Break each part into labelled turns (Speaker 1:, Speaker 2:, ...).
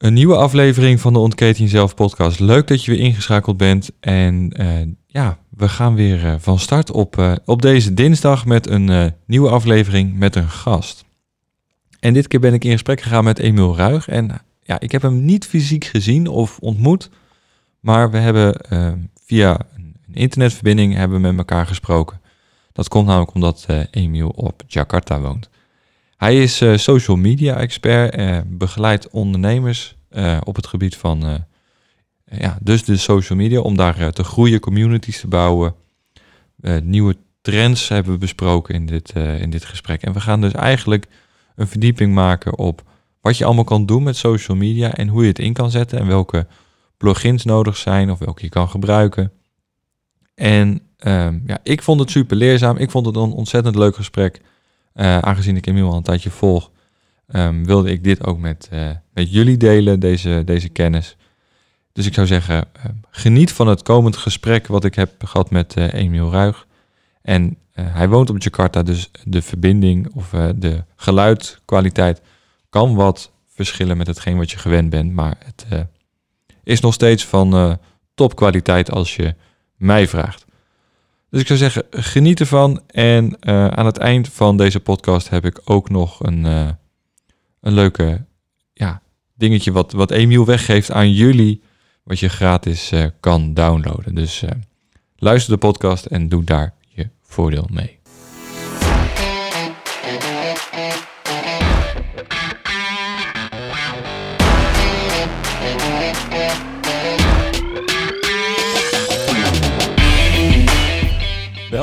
Speaker 1: Een nieuwe aflevering van de Ontketen Jezelf podcast. Leuk dat je weer ingeschakeld bent. En uh, ja, we gaan weer uh, van start op, uh, op deze dinsdag met een nieuwe aflevering met een gast. En dit keer ben ik in gesprek gegaan met Emiel Ruig. En ja, ik heb hem niet fysiek gezien of ontmoet. Maar we hebben via een internetverbinding hebben met elkaar gesproken. Dat komt namelijk omdat Emiel op Jakarta woont. Hij is uh, social media expert, uh, begeleidt ondernemers uh, op het gebied van ja, dus de social media, om daar te groeien, communities te bouwen. nieuwe trends hebben we besproken in dit, in dit gesprek. En we gaan dus eigenlijk een verdieping maken op wat je allemaal kan doen met social media en hoe je het in kan zetten en welke plugins nodig zijn of welke je kan gebruiken. En um, ja, ik vond het super leerzaam. Ik vond het een ontzettend leuk gesprek. Uh, aangezien ik Emiel al een tijdje volg, um, wilde ik dit ook met, uh, met jullie delen, deze, deze kennis. Dus ik zou zeggen, uh, geniet van het komend gesprek wat ik heb gehad met Emiel Ruig. En hij woont op Jakarta, dus de verbinding of de geluidkwaliteit kan wat verschillen met hetgeen wat je gewend bent. Maar het is nog steeds van topkwaliteit als je mij vraagt. Dus ik zou zeggen, geniet ervan. En uh, aan het eind van deze podcast heb ik ook nog een, uh, een leuke ja, dingetje wat, wat Emiel weggeeft aan jullie. Wat je gratis uh, kan downloaden. Dus luister de podcast en doe daar je voordeel mee.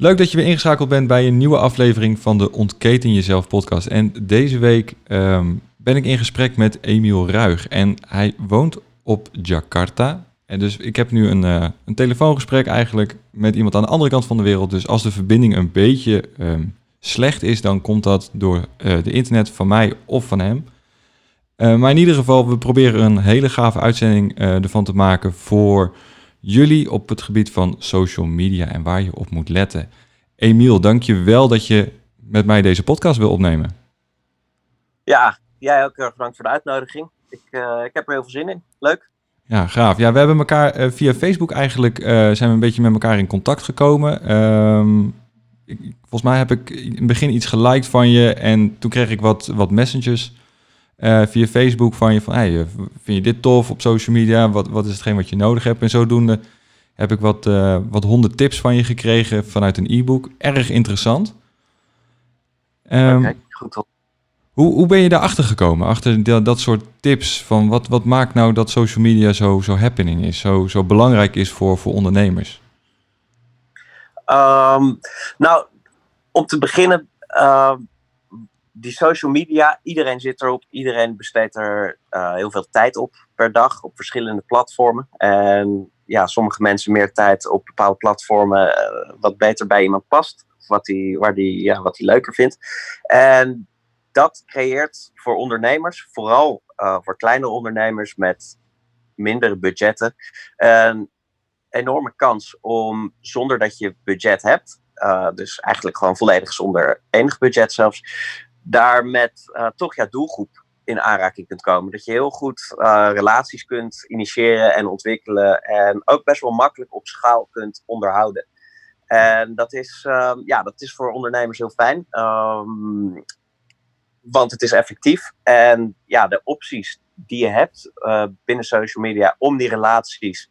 Speaker 1: Leuk dat je weer ingeschakeld bent bij een nieuwe aflevering van de Ontketen Jezelf podcast. En deze week um, ben ik in gesprek met Emiel Ruig. En hij woont op Jakarta. En dus ik heb nu een, uh, een telefoongesprek eigenlijk met iemand aan de andere kant van de wereld. Dus als de verbinding een beetje um, slecht is, dan komt dat door uh, de internet van mij of van hem. Uh, maar in ieder geval, we proberen een hele gave uitzending ervan te maken voor jullie op het gebied van social media en waar je op moet letten. Emiel, dank je wel dat je met mij deze podcast wil opnemen.
Speaker 2: Ja, jij ook erg bedankt voor de uitnodiging. Ik, uh, ik heb er heel veel zin in. Leuk.
Speaker 1: Ja, gaaf. Ja, we hebben elkaar uh, via Facebook eigenlijk uh, zijn we een beetje met elkaar in contact gekomen. Um, ik, volgens mij heb ik in het begin iets geliked van je en toen kreeg ik wat, wat messengers uh, via Facebook van je van, hey, eh, vind je dit tof op social media? Wat, wat is hetgeen wat je nodig hebt? En zodoende heb ik wat, uh, wat honderd tips van je gekregen vanuit een e-book. Erg interessant.
Speaker 2: Um, okay, goed op.
Speaker 1: Hoe, hoe ben je daarachter gekomen? Achter dat, dat soort tips van wat, wat maakt nou dat social media zo, zo happening is, zo, zo belangrijk is voor, voor ondernemers?
Speaker 2: Um, nou, om te beginnen, uh, die social media, iedereen zit erop. Iedereen besteedt er uh, heel veel tijd op per dag op verschillende platformen. En ja, sommige mensen meer tijd op bepaalde platformen uh, wat beter bij iemand past. Wat hij waar die, ja, wat leuker vindt. En dat creëert voor ondernemers, vooral uh, voor kleine ondernemers met mindere budgetten, een enorme kans om zonder dat je budget hebt, dus eigenlijk gewoon volledig zonder enig budget zelfs, daar met uh, toch ja, doelgroep in aanraking kunt komen. Dat je heel goed uh, relaties kunt initiëren en ontwikkelen. En ook best wel makkelijk op schaal kunt onderhouden. En dat is, um, ja, dat is voor ondernemers heel fijn. Um, want het is effectief. En ja, de opties die je hebt uh, binnen social media om die relaties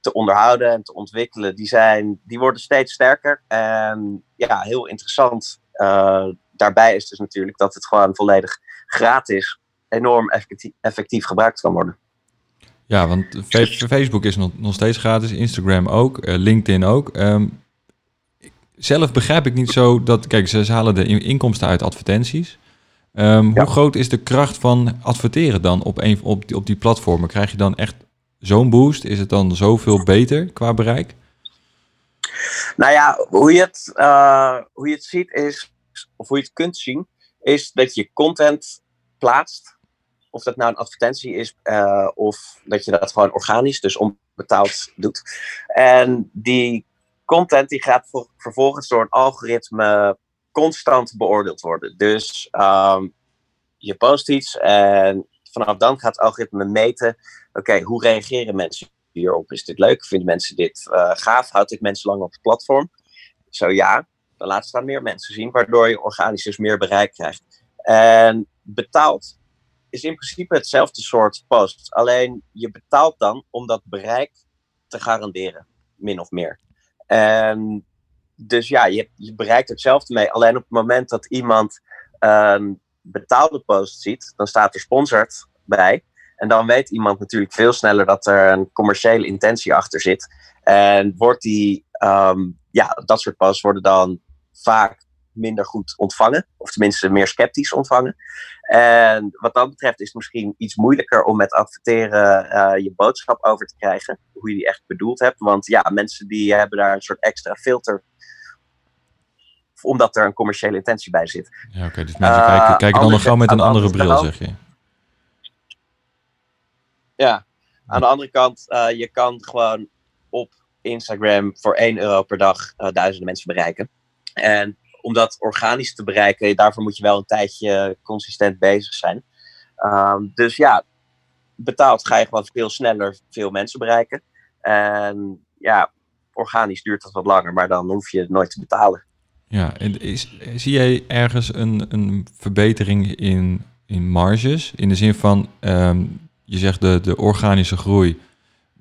Speaker 2: te onderhouden en te ontwikkelen, die, zijn, die worden steeds sterker. En ja, heel interessant daarbij is dus natuurlijk dat het gewoon volledig gratis enorm effectief, effectief gebruikt kan worden.
Speaker 1: Ja, want Facebook is nog, nog steeds gratis, Instagram ook, uh, LinkedIn ook. Um, zelf begrijp ik niet zo dat, kijk, ze, halen de inkomsten uit advertenties. Um, Hoe groot is de kracht van adverteren dan op, een, op, die, op die platformen? Krijg je dan echt zo'n boost? Is het dan zoveel beter qua bereik?
Speaker 2: Nou ja, hoe je het, uh, hoe je het ziet is, of hoe je het kunt zien, is dat je content plaatst. Of dat nou een advertentie is, uh, of dat je dat gewoon organisch, dus onbetaald doet. En die content die gaat vervolgens door een algoritme constant beoordeeld worden. Dus um, je post iets en vanaf dan gaat het algoritme meten: oké, hoe reageren mensen hierop? Is dit leuk? Vinden mensen dit uh, gaaf? Houdt dit mensen lang op het platform? Zo ja, dan laat het dan meer mensen zien, waardoor je organisch dus meer bereik krijgt. En betaald is in principe hetzelfde soort post. Alleen je betaalt dan om dat bereik te garanderen, min of meer. En dus ja, je, bereikt hetzelfde mee. Alleen op het moment dat iemand een betaalde post ziet, dan staat er sponsored bij. En dan weet iemand natuurlijk veel sneller dat er een commerciële intentie achter zit. En wordt die, ehm, ja, dat soort posts worden dan vaak minder goed ontvangen. Of tenminste meer sceptisch ontvangen. En wat dat betreft is het misschien iets moeilijker om met adverteren uh, je boodschap over te krijgen. Hoe je die echt bedoeld hebt. Want ja, mensen die hebben daar een soort extra filter omdat er een commerciële intentie bij zit.
Speaker 1: Ja, oké. dus mensen kijken, eh, kijken dan nog gauw met een andere bril, zeg je.
Speaker 2: Ja, aan de andere kant, uh, je kan gewoon op Instagram voor 1 euro per dag duizenden mensen bereiken. En om dat organisch te bereiken, daarvoor moet je wel een tijdje consistent bezig zijn. Um, dus ja, betaald ga je gewoon veel sneller veel mensen bereiken. En ja, organisch duurt dat wat langer, maar dan hoef je nooit te betalen.
Speaker 1: Ja, is, zie jij ergens een, een verbetering in, in marges? In de zin van, um, je zegt de, de organische groei.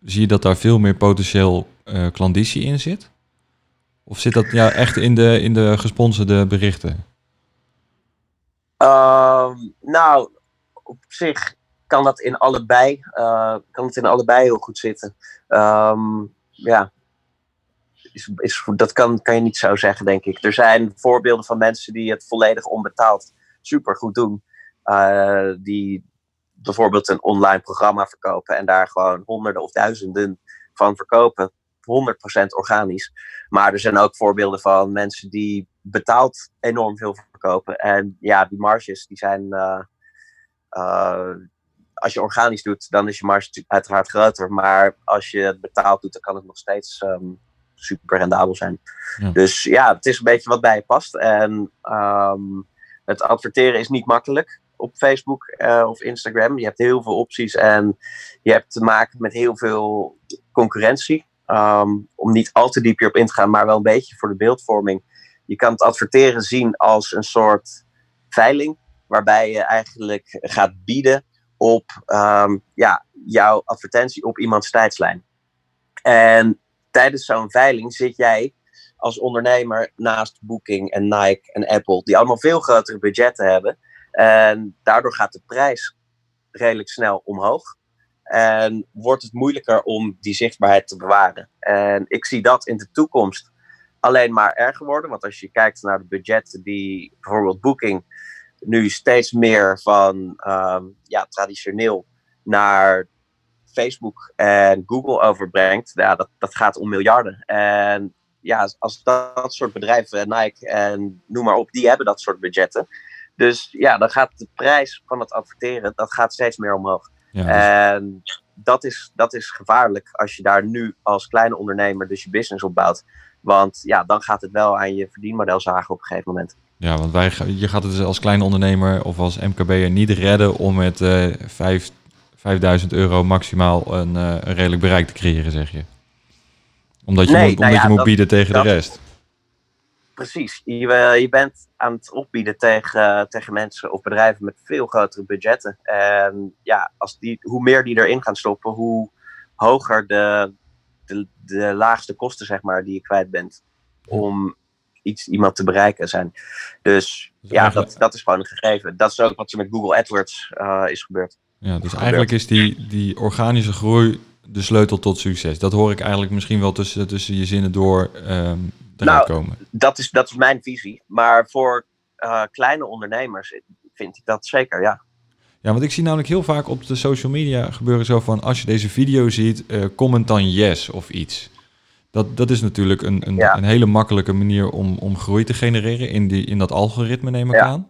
Speaker 1: Zie je dat daar veel meer potentieel uh, klanditie in zit? Of zit dat ja, echt in de, in de gesponsorde berichten?
Speaker 2: Uh, nou, op zich kan dat in allebei, uh, kan het in allebei heel goed zitten. Um, ja, is, is, dat kan, kan je niet zo zeggen, denk ik. Er zijn voorbeelden van mensen die het volledig onbetaald supergoed doen. Uh, die bijvoorbeeld een online programma verkopen en daar gewoon honderden of duizenden van verkopen. 100% organisch. Maar er zijn ook voorbeelden van mensen die betaald enorm veel verkopen. En ja, die marges die zijn. Uh, uh, als je organisch doet, dan is je marge uiteraard groter. Maar als je het betaald doet, dan kan het nog steeds um, super rendabel zijn. Ja. Dus ja, het is een beetje wat bij je past. En um, het adverteren is niet makkelijk op Facebook uh, of Instagram. Je hebt heel veel opties en je hebt te maken met heel veel concurrentie. Um, om niet al te diep hierop in te gaan, maar wel een beetje voor de beeldvorming. Je kan het adverteren zien als een soort veiling, waarbij je eigenlijk gaat bieden op um, ja, jouw advertentie op iemands tijdslijn. En tijdens zo'n veiling zit jij als ondernemer naast Booking en Nike en Apple, die allemaal veel grotere budgetten hebben. En daardoor gaat de prijs redelijk snel omhoog. En wordt het moeilijker om die zichtbaarheid te bewaren. En ik zie dat in de toekomst alleen maar erger worden. Want als je kijkt naar de budgetten die bijvoorbeeld Booking nu steeds meer van um, ja, traditioneel naar Facebook en Google overbrengt, ja, dat, dat gaat om miljarden. En ja, als dat soort bedrijven, Nike en noem maar op, die hebben dat soort budgetten. Dus ja, dan gaat de prijs van het adverteren, dat gaat steeds meer omhoog. Ja, dus... En dat is, dat is gevaarlijk als je daar nu als kleine ondernemer dus je business opbouwt. Want ja, dan gaat het wel aan je verdienmodel zagen op een gegeven moment.
Speaker 1: Ja, want wij, je gaat het dus als kleine ondernemer of als MKB'er niet redden om met uh, 5, 5000 euro maximaal een, uh, een, redelijk bereik te creëren, zeg je. Omdat je, nee, moet, omdat nou ja, je moet dat, bieden tegen dat, de rest
Speaker 2: precies. Je, je bent aan het opbieden tegen, tegen mensen of bedrijven met veel grotere budgetten. En ja, als die, hoe meer die erin gaan stoppen, hoe hoger de de, de laagste kosten, zeg maar, die je kwijt bent om iets, iemand te bereiken zijn. Dus,
Speaker 1: Dus
Speaker 2: ja, dat, dat is gewoon een gegeven. Dat is ook wat er met Google AdWords eh, is gebeurd.
Speaker 1: Ja, dus eigenlijk is die, die organische groei de sleutel tot succes. Dat hoor ik eigenlijk misschien wel tussen, tussen je zinnen door ehm
Speaker 2: Nou,
Speaker 1: komen.
Speaker 2: Dat is, dat is mijn visie. Maar voor eh, kleine ondernemers vind ik dat zeker, ja.
Speaker 1: Ja, want ik zie namelijk heel vaak op de social media gebeuren zo van... als je deze video ziet, eh, comment dan yes of iets. Dat, dat is natuurlijk een, een,
Speaker 2: Ja.
Speaker 1: een hele makkelijke manier om, om groei te genereren in, die, in dat algoritme, neem ik
Speaker 2: Ja.
Speaker 1: aan.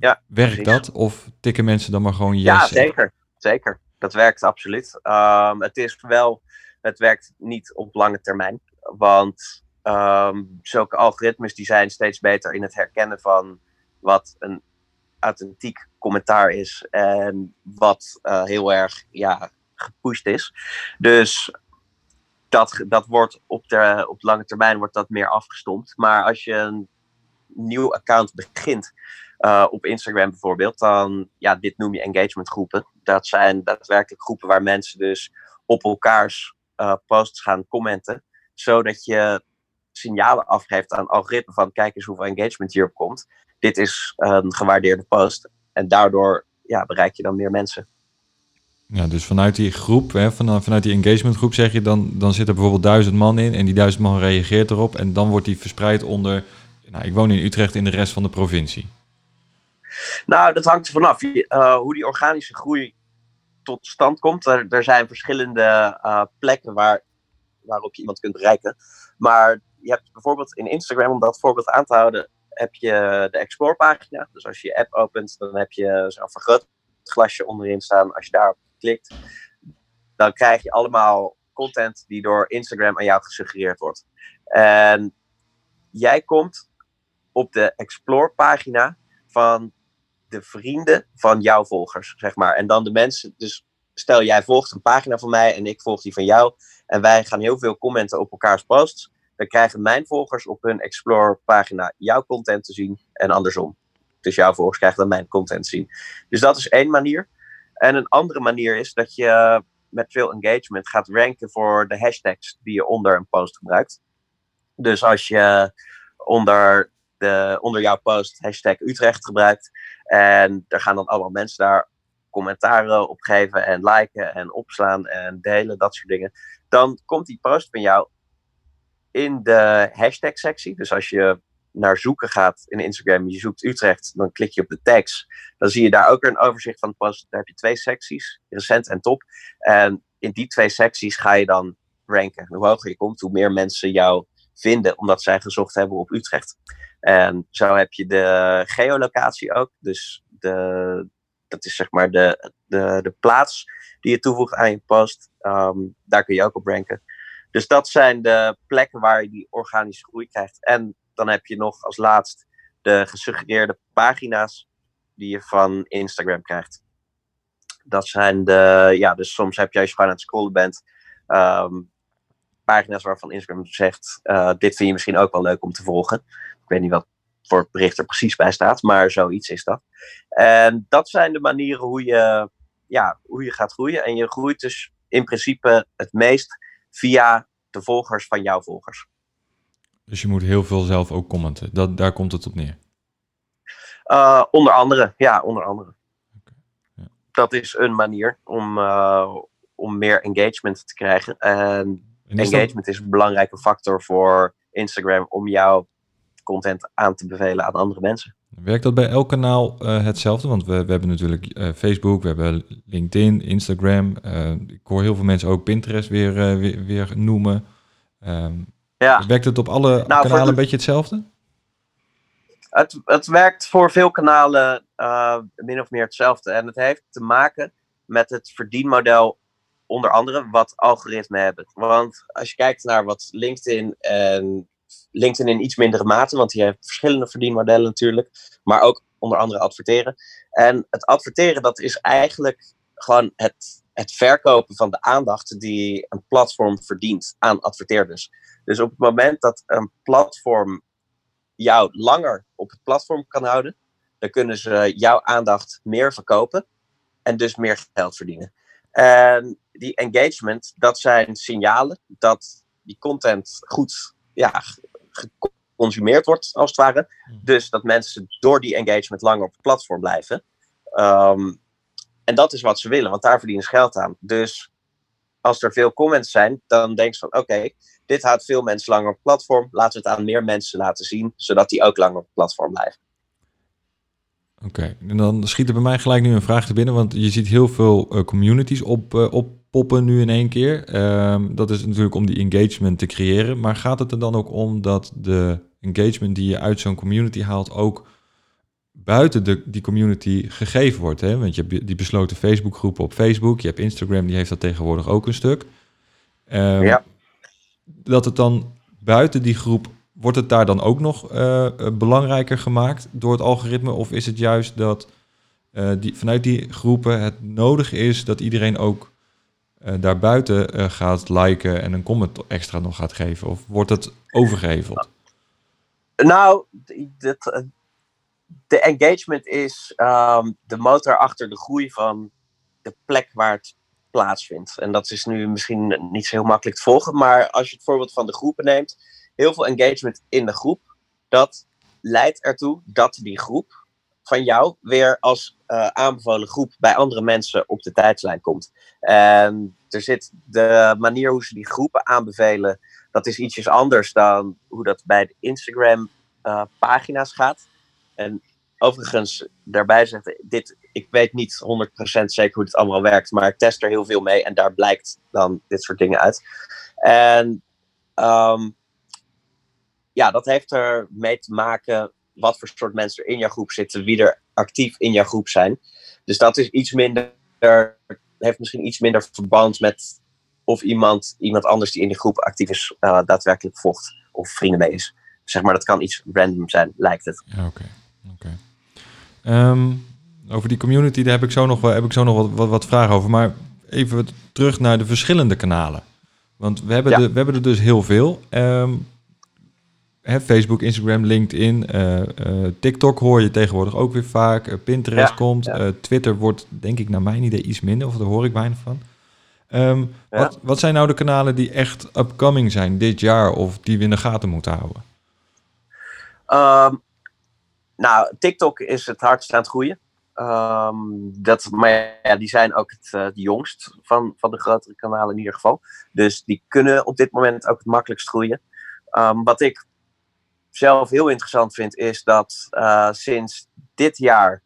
Speaker 2: Ja,
Speaker 1: Werkt
Speaker 2: precies.
Speaker 1: dat? Of tikken mensen dan maar gewoon yes?
Speaker 2: Ja, zeker. Zeker. Dat werkt absoluut. Ehm, het is wel, het werkt niet op lange termijn. Want ehm, zulke algoritmes die zijn steeds beter in het herkennen van wat een authentiek commentaar is en wat eh, heel erg ja, gepusht is. Dus dat, dat wordt op, de, op lange termijn wordt dat meer afgestompt. Maar als je een nieuw account begint, eh, op Instagram bijvoorbeeld, dan, ja, dit noem je engagementgroepen. Dat zijn daadwerkelijk groepen waar mensen dus op elkaars eh, posts gaan commenten, zodat je signalen afgeeft aan algoritme van kijk eens hoeveel engagement hierop komt. Dit is een gewaardeerde post en daardoor ja, bereik je dan meer mensen.
Speaker 1: Ja, dus vanuit die groep, hè, van, vanuit die engagementgroep zeg je dan, dan zit er bijvoorbeeld duizend man in en die duizend man reageert erop en dan wordt die verspreid onder, nou, ik woon in Utrecht in de rest van de provincie.
Speaker 2: Nou, dat hangt er vanaf. Eh, hoe die organische groei tot stand komt. Er, er zijn verschillende eh, plekken waar, waarop je iemand kunt bereiken. Maar je hebt bijvoorbeeld in Instagram, om dat voorbeeld aan te houden, heb je de Explore-pagina. Dus als je je app opent, dan heb je zo'n vergrootglasje onderin staan. Als je daarop klikt, dan krijg je allemaal content die door Instagram aan jou gesuggereerd wordt. En jij komt op de Explore-pagina van de vrienden van jouw volgers, zeg maar. En dan de mensen, dus stel jij volgt een pagina van mij en ik volg die van jou. En wij gaan heel veel commenten op elkaars posts. Dan krijgen mijn volgers op hun Explore-pagina jouw content te zien en andersom. Dus jouw volgers krijgen dan mijn content te zien. Dus dat is één manier. En een andere manier is dat je met veel engagement gaat ranken voor de hashtags die je onder een post gebruikt. Dus als je onder, de, onder jouw post hashtag Utrecht gebruikt, en er gaan dan allemaal mensen daar commentaren op geven en liken en opslaan en delen, dat soort dingen. Dan komt die post van jou in de hashtag sectie. Dus als je naar zoeken gaat in Instagram, je zoekt Utrecht, dan klik je op de tags. Dan zie je daar ook een overzicht van post. Daar heb je twee secties, recent en top. En in die twee secties ga je dan ranken. Hoe hoger je komt, hoe meer mensen jou vinden, omdat zij gezocht hebben op Utrecht. En zo heb je de geolocatie ook. Dus de, dat is zeg maar de, de, de plaats die je toevoegt aan je post. Ehm, daar kun je ook op ranken. Dus dat zijn de plekken waar je die organische groei krijgt. En dan heb je nog als laatst de gesuggereerde pagina's die je van Instagram krijgt. Dat zijn de, ja, dus soms heb je als je gewoon aan het scrollen bent, ehm, pagina's waarvan Instagram zegt, eh, dit vind je misschien ook wel leuk om te volgen. Ik weet niet wat voor bericht er precies bij staat, maar zoiets is dat. En dat zijn de manieren hoe je, ja, hoe je gaat groeien. En je groeit dus in principe het meest via de volgers van jouw volgers.
Speaker 1: Dus je moet heel veel zelf ook commenten. Dat, daar komt het op neer.
Speaker 2: Uh, onder andere, ja, onder andere.
Speaker 1: Okay. Ja.
Speaker 2: Dat is een manier om, uh, om meer engagement te krijgen. En, en is engagement dat... is een belangrijke factor voor Instagram om jouw content aan te bevelen aan andere mensen.
Speaker 1: Werkt dat bij elk kanaal uh, hetzelfde? Want we, we hebben natuurlijk uh, Facebook, we hebben LinkedIn, Instagram. Uh, ik hoor heel veel mensen ook Pinterest weer, weer, weer, noemen. Um, ja. Werkt het op alle nou, kanalen de... een beetje hetzelfde?
Speaker 2: Het, het werkt voor veel kanalen min of meer hetzelfde. En het heeft te maken met het verdienmodel, onder andere, wat algoritmen hebben. Want als je kijkt naar wat LinkedIn en LinkedIn in iets mindere mate, want die heeft verschillende verdienmodellen natuurlijk, maar ook onder andere adverteren. En het adverteren, dat is eigenlijk gewoon het, het verkopen van de aandacht die een platform verdient aan adverteerders. Dus op het moment dat een platform jou langer op het platform kan houden, dan kunnen ze jouw aandacht meer verkopen en dus meer geld verdienen. En die engagement, dat zijn signalen dat die content goed ja, geconsumeerd wordt, als het ware.
Speaker 1: Hmm.
Speaker 2: Dus dat mensen door die engagement langer op het platform blijven. Ehm, en dat is wat ze willen, want daar verdienen ze geld aan. Dus als er veel comments zijn, dan denk je van oké, dit houdt veel mensen langer op het platform. Laten we het aan meer mensen laten zien, zodat die ook langer op het platform blijven.
Speaker 1: Oké, en dan schiet er bij mij gelijk nu een vraag te binnen, want je ziet heel veel eh, communities op, uh, oppoppen nu in één keer. Ehm, dat is natuurlijk om die engagement te creëren, maar gaat het er dan ook om dat de engagement die je uit zo'n community haalt ook buiten de, die community gegeven wordt? Hè? Want je hebt die besloten Facebookgroepen op Facebook, je hebt Instagram, die heeft dat tegenwoordig ook een stuk. Um,
Speaker 2: ja.
Speaker 1: Dat het dan buiten die groep Wordt het daar dan ook nog uh, belangrijker gemaakt door het algoritme? Of is het juist dat uh, die, vanuit die groepen het nodig is dat iedereen ook daarbuiten gaat liken en een comment extra nog gaat geven? Of wordt het overgeheveld?
Speaker 2: Nou, dat, de engagement is um, de motor achter de groei van de plek waar het plaatsvindt. En dat is nu misschien niet zo heel makkelijk te volgen, maar als je het voorbeeld van de groepen neemt heel veel engagement in de groep. Dat leidt ertoe dat die groep van jou weer als uh, aanbevolen groep bij andere mensen op de tijdslijn komt. En er zit de manier hoe ze die groepen aanbevelen, dat is ietsjes anders dan hoe dat bij de Instagram uh, pagina's gaat. En overigens, daarbij zegt dit, ik weet niet 100% zeker hoe het allemaal werkt, maar ik test er heel veel mee en daar blijkt dan dit soort dingen uit. En um, ja, dat heeft er mee te maken wat voor soort mensen er in jouw groep zitten, wie er actief in jouw groep zijn. Dus dat is iets minder, heeft misschien iets minder verband met of iemand, iemand anders die in de groep actief is, uh, daadwerkelijk volgt of vrienden mee is. Zeg maar, dat kan iets random zijn, lijkt het.
Speaker 1: Ja, oké. Okay. Okay. Um, over die community, daar heb ik zo nog, heb ik zo nog wat, wat, wat vragen over. Maar even terug naar de verschillende kanalen. Want we hebben, ja. de, we hebben er dus heel veel. Um, hè, Facebook, Instagram, LinkedIn, uh, uh, TikTok hoor je tegenwoordig ook weer vaak. Uh, Pinterest
Speaker 2: Ja,
Speaker 1: komt.
Speaker 2: ja.
Speaker 1: eh, Twitter wordt, denk ik, naar mijn idee iets minder. Of daar hoor ik weinig van. Ehm,
Speaker 2: Ja.
Speaker 1: wat, wat zijn nou de kanalen die echt upcoming zijn dit jaar? Of die we in de gaten moeten houden?
Speaker 2: Ehm, nou, TikTok is het hardst aan het groeien. Ehm, dat, maar ja, die zijn ook het, eh, jongst van, van de grotere kanalen in ieder geval. Dus die kunnen op dit moment ook het makkelijkst groeien. Wat ik zelf heel interessant vind, is dat eh, sinds dit jaar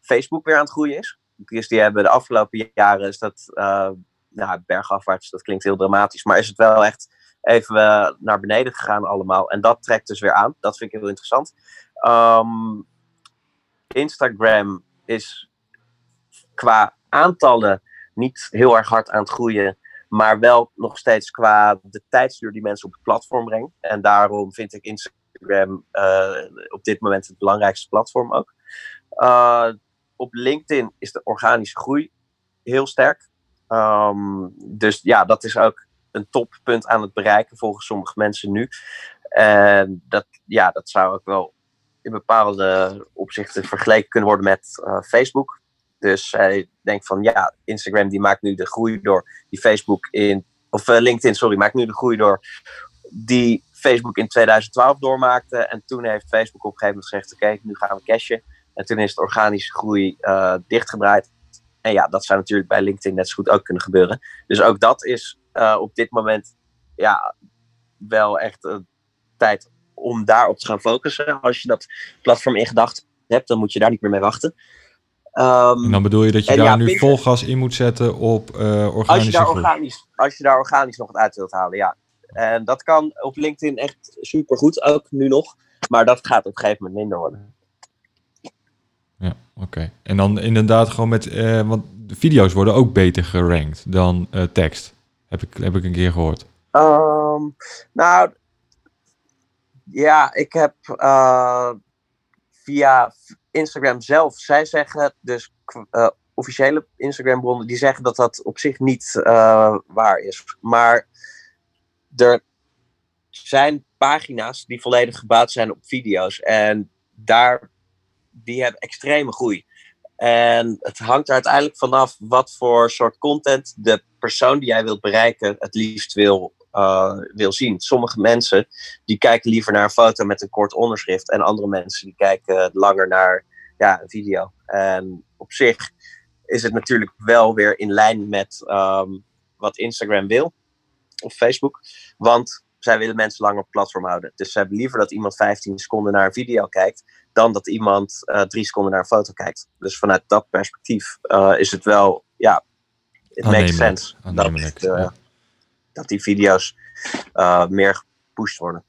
Speaker 2: Facebook weer aan het groeien is. Dus die hebben de afgelopen jaren, is dat eh, nou, bergafwaarts, dat klinkt heel dramatisch, maar is het wel echt even eh, naar beneden gegaan allemaal. En dat trekt dus weer aan. Dat vind ik heel interessant. Ehm, Instagram is qua aantallen niet heel erg hard aan het groeien. Maar wel nog steeds qua de tijdsduur die mensen op het platform brengen. En daarom vind ik Instagram eh, op dit moment het belangrijkste platform ook. Uh, op LinkedIn is de organische groei heel sterk. Um, dus ja, dat is ook een toppunt aan het bereiken volgens sommige mensen nu. En dat, ja, dat zou ook wel in bepaalde opzichten vergeleken kunnen worden met uh, Facebook. Dus hij denkt van ja, Instagram die maakt nu de groei door die Facebook in, of uh, LinkedIn, sorry, maakt nu de groei door die Facebook in 2012 doormaakte. En toen heeft Facebook op een gegeven moment gezegd: oké, okay, nu gaan we cashen. En toen is de organische groei uh, dichtgedraaid. En ja, dat zou natuurlijk bij LinkedIn net zo goed ook kunnen gebeuren. Dus ook dat is uh, op dit moment ja, wel echt uh, tijd om daarop te gaan focussen. Als je dat platform in gedachten hebt, dan moet je daar niet meer mee wachten.
Speaker 1: Um, en dan bedoel je dat je daar ja, nu Pinterest, vol gas in moet zetten op organische
Speaker 2: als je, daar
Speaker 1: groei?
Speaker 2: organisch, als je daar organisch nog wat uit wilt halen, ja. En dat kan op LinkedIn echt supergoed, ook nu nog. Maar dat gaat op een gegeven moment minder worden.
Speaker 1: Ja, oké. Okay. En dan inderdaad gewoon met... Uh, want de video's worden ook beter gerankt dan uh, tekst. Heb ik, heb ik een keer gehoord.
Speaker 2: Um, nou, ja, ik heb uh, via Instagram zelf... Zij zeggen dus... Uh, officiële Instagram-bronnen, die zeggen dat dat op zich niet uh, waar is. Maar er zijn pagina's die volledig gebouwd zijn op video's. En daar, die hebben extreme groei. En het hangt er uiteindelijk vanaf wat voor soort content de persoon die jij wilt bereiken het liefst wil, uh, wil zien. Sommige mensen die kijken liever naar een foto met een kort onderschrift. En andere mensen die kijken langer naar ja, een video. En op zich is het natuurlijk wel weer in lijn met um, wat Instagram wil. Of Facebook. Want zij willen mensen langer op het platform houden. Dus ze hebben liever dat iemand 15 seconden naar een video kijkt, dan dat iemand uh, drie seconden naar een foto kijkt. Dus vanuit dat perspectief uh, is het wel, ja, het makes sense dat, uh, dat, die video's meer gepusht worden.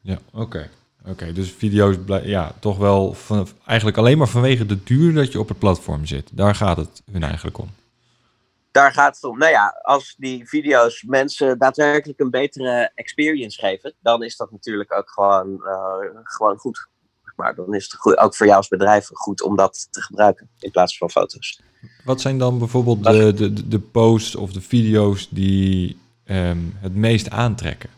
Speaker 1: Ja, oké. Okay. Oké, okay, dus video's, ja, toch wel van, eigenlijk alleen maar vanwege de duur dat je op het platform zit. Daar gaat het hun eigenlijk om
Speaker 2: daar gaat het om. Nou ja, als die video's mensen daadwerkelijk een betere experience geven, dan is dat natuurlijk ook gewoon, uh, gewoon goed. Maar dan is het goed, ook voor jou als bedrijf goed om dat te gebruiken in plaats van foto's.
Speaker 1: Wat zijn dan bijvoorbeeld de, de, de posts of de video's die um, het meest aantrekken?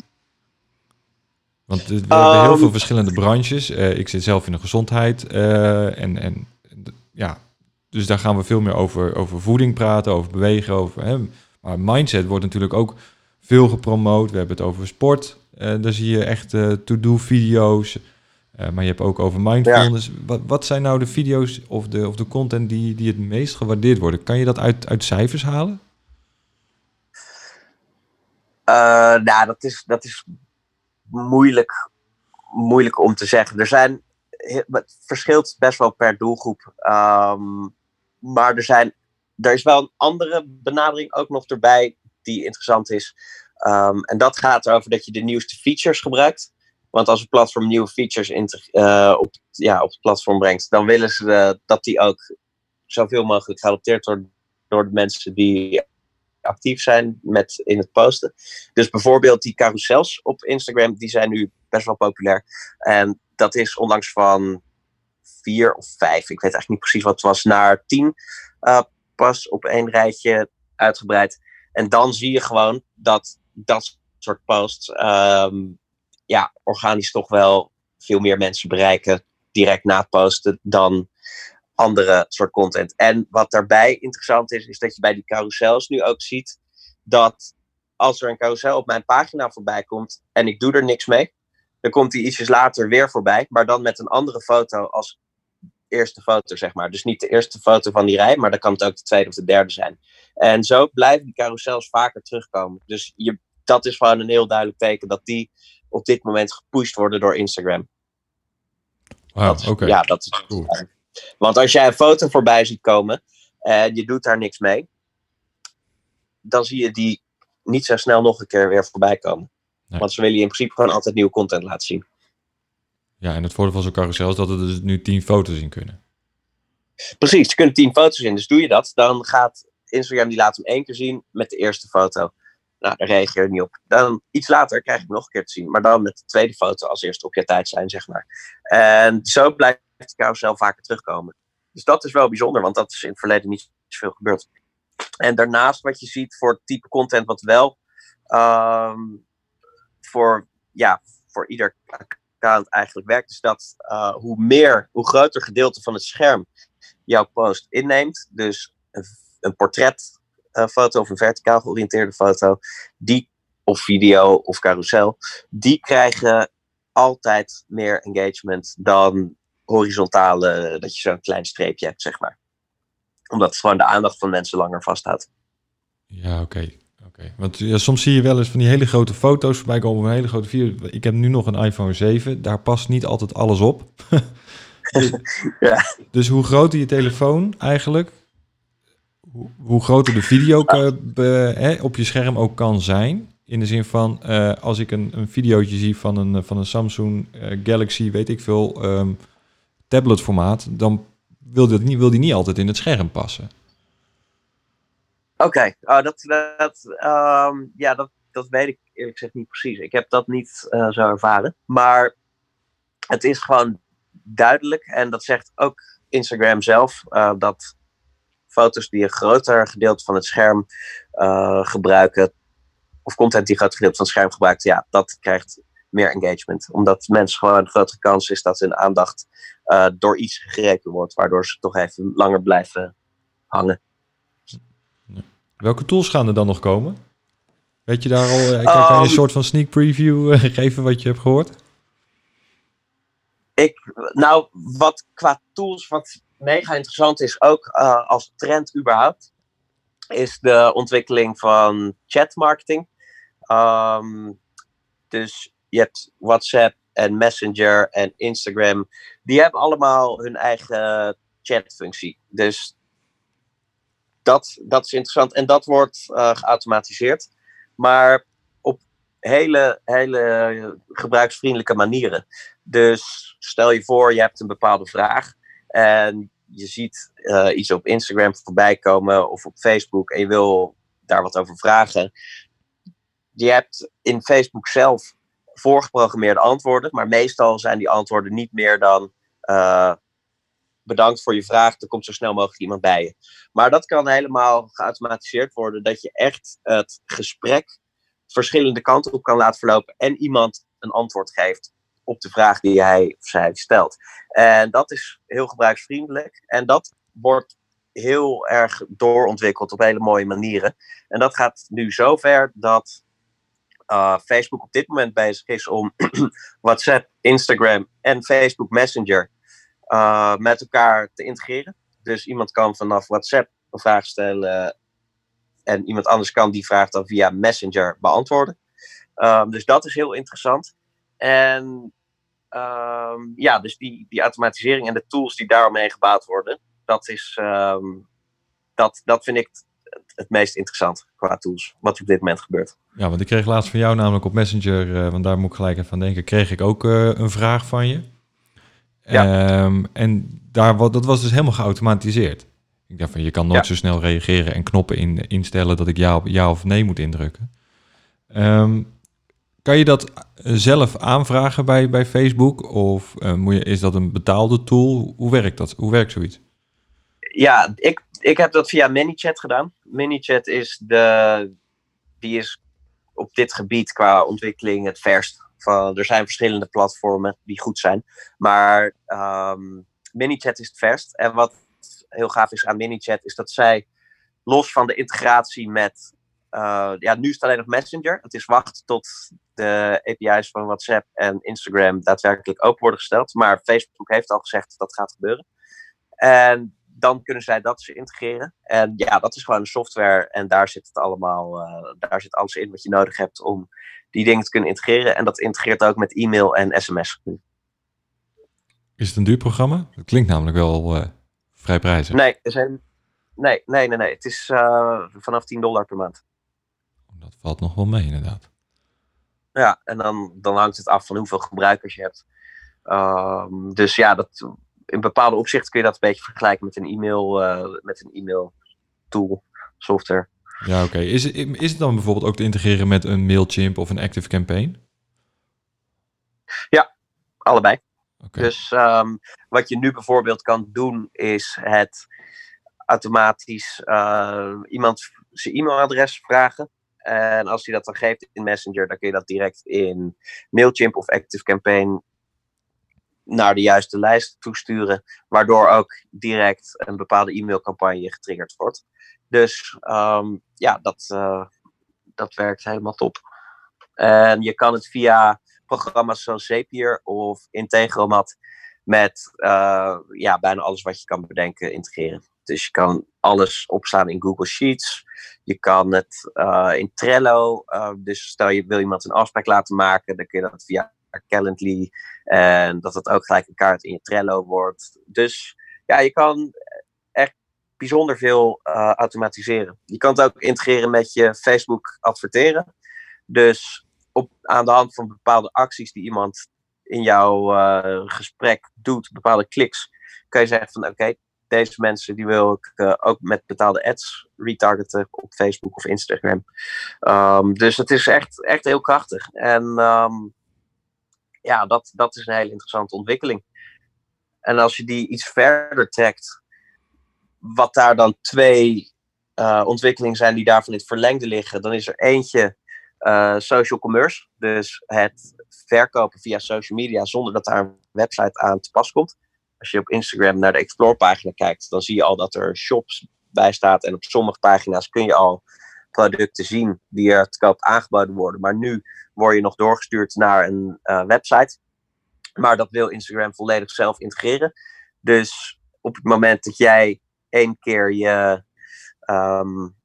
Speaker 1: Want we hebben um, heel veel verschillende branches. Uh, ik zit zelf in de gezondheid uh, en, en ja, dus daar gaan we veel meer over, over voeding praten, over bewegen. Over, hè. Maar mindset wordt natuurlijk ook veel gepromoot. We hebben het over sport. Uh, daar zie je echt uh, to-do-video's. Uh, maar je hebt ook over mindfulness. Ja. Wat, wat zijn nou de video's of de, of de content die, die het meest gewaardeerd worden? Kan je dat uit, uit cijfers halen?
Speaker 2: nou, dat is, dat is moeilijk, moeilijk om te zeggen. Er zijn het verschilt best wel per doelgroep. Um, maar er, zijn, er is wel een andere benadering ook nog erbij die interessant is. Um, en dat gaat erover dat je de nieuwste features gebruikt. Want als een platform nieuwe features uh, op, ja, op het platform brengt, dan willen ze uh, dat die ook zoveel mogelijk geadopteerd worden door de mensen die actief zijn met in het posten. Dus bijvoorbeeld die carousels op Instagram, die zijn nu best wel populair. En dat is onlangs van vier of vijf, ik weet eigenlijk niet precies wat het was, naar tien uh, pas op één rijtje uitgebreid. En dan zie je gewoon dat dat soort posts um, ja, organisch toch wel veel meer mensen bereiken direct na posten dan andere soort content. En wat daarbij interessant is, is dat je bij die carousels nu ook ziet dat als er een carousel op mijn pagina voorbij komt en ik doe er niks mee, dan komt die ietsjes later weer voorbij, maar dan met een andere foto als eerste foto, zeg maar. Dus niet de eerste foto van die rij, maar dan kan het ook de tweede of de derde zijn. En zo blijven die carousels vaker terugkomen. Dus je, dat is gewoon een heel duidelijk teken dat die op dit moment gepusht worden door Instagram.
Speaker 1: Wow, oké.
Speaker 2: Ja, dat is cool. Want als jij een foto voorbij ziet komen en je doet daar niks mee, dan zie je die niet zo snel nog een keer weer voorbij komen. Nee. Want ze willen je in principe gewoon altijd nieuwe content laten zien.
Speaker 1: Ja, en het voordeel van zo'n carousel is dat er dus nu tien foto's in kunnen.
Speaker 2: Precies, er kunnen tien foto's in. Dus doe je dat, dan gaat Instagram die laat hem één keer zien met de eerste foto. Nou, daar reageer je niet op. Dan iets later krijg ik nog een keer te zien. Maar dan met de tweede foto als eerste op je tijd zijn, zeg maar. En zo blijft de carousel vaker terugkomen. Dus dat is wel bijzonder, want dat is in het verleden niet zoveel gebeurd. En daarnaast wat je ziet voor het type content wat wel um, voor, ja, voor ieder account eigenlijk werkt, is dat uh, hoe meer, hoe groter gedeelte van het scherm jouw post inneemt, dus een, een portretfoto uh, of een verticaal georiënteerde foto, die, of video of carousel, die krijgen altijd meer engagement dan horizontale, dat je zo'n klein streepje hebt, zeg maar. Omdat het gewoon de aandacht van mensen langer vasthoudt.
Speaker 1: Ja, oké. Want ja, soms zie je wel eens van die hele grote foto's voorbij komen van een hele grote video. Ik heb nu nog een iPhone 7, daar past niet altijd alles op. dus, ja. dus hoe groter je telefoon eigenlijk, hoe, groter de video op je scherm ook kan zijn. In de zin van, uh, als ik een, een videootje zie van een, van een Samsung uh, Galaxy, weet ik veel, um, tabletformaat, dan wil, dat niet, wil die niet altijd in het scherm passen.
Speaker 2: Oké, oh, dat, dat, um, ja, dat, dat weet ik eerlijk gezegd niet precies. Ik heb dat niet uh, zo ervaren. Maar het is gewoon duidelijk, en dat zegt ook Instagram zelf, uh, dat foto's die een groter gedeelte van het scherm uh, gebruiken, of content die een groter gedeelte van het scherm gebruikt, ja, dat krijgt meer engagement. Omdat mensen gewoon een grotere kans is dat hun aandacht door iets gegrepen wordt, waardoor ze toch even langer blijven hangen.
Speaker 1: Welke tools gaan er dan nog komen? Weet je daar al, kan, kan je een ehm, soort van sneak preview geven wat je hebt gehoord?
Speaker 2: Ik, nou, wat qua tools, wat mega interessant is, ook uh, als trend überhaupt, is de ontwikkeling van chatmarketing. Um, dus je hebt WhatsApp en Messenger en Instagram. Die hebben allemaal hun eigen chatfunctie. Dus dat, dat is interessant. En dat wordt uh, geautomatiseerd. Maar op hele, hele gebruiksvriendelijke manieren. Dus stel je voor, je hebt een bepaalde vraag. En je ziet uh, iets op Instagram voorbij komen of op Facebook en je wil daar wat over vragen. Je hebt in Facebook zelf voorgeprogrammeerde antwoorden, maar meestal zijn die antwoorden niet meer dan uh, bedankt voor je vraag, er komt zo snel mogelijk iemand bij je. Maar dat kan helemaal geautomatiseerd worden, dat je echt het gesprek verschillende kanten op kan laten verlopen en iemand een antwoord geeft op de vraag die hij of zij stelt. En dat is heel gebruiksvriendelijk. En dat wordt heel erg doorontwikkeld op hele mooie manieren. En dat gaat nu zover dat uh, Facebook op dit moment bezig is om WhatsApp, Instagram en Facebook Messenger uh, met elkaar te integreren. Dus iemand kan vanaf WhatsApp een vraag stellen en iemand anders kan die vraag dan via Messenger beantwoorden. Um, dus dat is heel interessant. En um, ja, dus die, die automatisering en de tools die daaromheen gebouwd worden, dat, is, um, dat, dat vind ik het, meest interessant qua tools, wat op dit moment gebeurt.
Speaker 1: Ja, want ik kreeg laatst van jou namelijk op Messenger, uh, want daar moet ik gelijk even aan denken, kreeg ik ook uh, een vraag van je. Ja. Um, en daar, dat was dus helemaal geautomatiseerd. Ik dacht van, je kan nooit ja. zo snel reageren en knoppen in, instellen dat ik ja, ja of nee moet indrukken. Um, kan je dat eh, zelf aanvragen bij, bij Facebook? Of uh, moet je, is dat een betaalde tool? Hoe werkt dat? Hoe werkt zoiets?
Speaker 2: Ja, ik, ik heb dat via ManyChat gedaan. ManyChat is de. Die is op dit gebied qua ontwikkeling het verst. Er zijn verschillende platformen die goed zijn. Maar um, ManyChat is het verst. En wat heel gaaf is aan ManyChat is dat zij los van de integratie met uh, ja, nu is het alleen nog Messenger. Het is wachten tot de API's van WhatsApp en Instagram daadwerkelijk open worden gesteld. Maar Facebook heeft al gezegd dat dat gaat gebeuren. En dan kunnen zij dat ze integreren. En ja, dat is gewoon software. En daar zit het allemaal, uh, daar zit alles in wat je nodig hebt om die dingen te kunnen integreren. En dat integreert ook met e-mail en sms.
Speaker 1: Is het een duur programma? Het klinkt namelijk wel uh, vrij prijzig.
Speaker 2: Nee, er zijn, nee, nee, nee, nee. Het is uh, vanaf 10 dollar per maand.
Speaker 1: Dat valt nog wel mee, inderdaad.
Speaker 2: Ja, en dan, dan hangt het af van hoeveel gebruikers je hebt. Um, dus ja, dat, in bepaalde opzichten kun je dat een beetje vergelijken met een e-mail, uh, met een e-mail tool, software.
Speaker 1: Ja, oké. Okay. Is, is het dan bijvoorbeeld ook te integreren met een Mailchimp of een Active Campaign?
Speaker 2: Ja, allebei. Okay. Dus um, wat je nu bijvoorbeeld kan doen, is het automatisch uh, iemand zijn e-mailadres vragen. En als hij dat dan geeft in Messenger, dan kun je dat direct in Mailchimp of Active Campaign naar de juiste lijst toesturen, waardoor ook direct een bepaalde e-mailcampagne getriggerd wordt. Dus um, ja, dat, uh, dat werkt helemaal top. En je kan het via programma's zoals Zapier of Integromat met uh, ja, bijna alles wat je kan bedenken integreren. Dus je kan alles opslaan in Google Sheets. Je kan het uh, in Trello. Dus stel je wil iemand een afspraak laten maken, dan kun je dat via Calendly. En dat het ook gelijk een kaart in je Trello wordt. Dus ja, je kan echt bijzonder veel uh, automatiseren. Je kan het ook integreren met je Facebook adverteren. Dus op, aan de hand van bepaalde acties die iemand in jouw gesprek doet, bepaalde kliks, kan je zeggen van oké, deze mensen die wil ik uh, ook met betaalde ads retargeten op Facebook of Instagram. Um, dus het is echt, echt heel krachtig. En um, ja, dat, dat is een hele interessante ontwikkeling. En als je die iets verder trekt, wat daar dan twee uh, ontwikkelingen zijn die daarvan in het verlengde liggen, dan is er eentje social commerce. Dus het verkopen via social media zonder dat daar een website aan te pas komt. Als je op Instagram naar de Explore pagina kijkt, dan zie je al dat er shops bij staat. En op sommige pagina's kun je al producten zien die er te koop aangeboden worden. Maar nu word je nog doorgestuurd naar een uh, website. Maar dat wil Instagram volledig zelf integreren. Dus op het moment dat jij één keer je, um,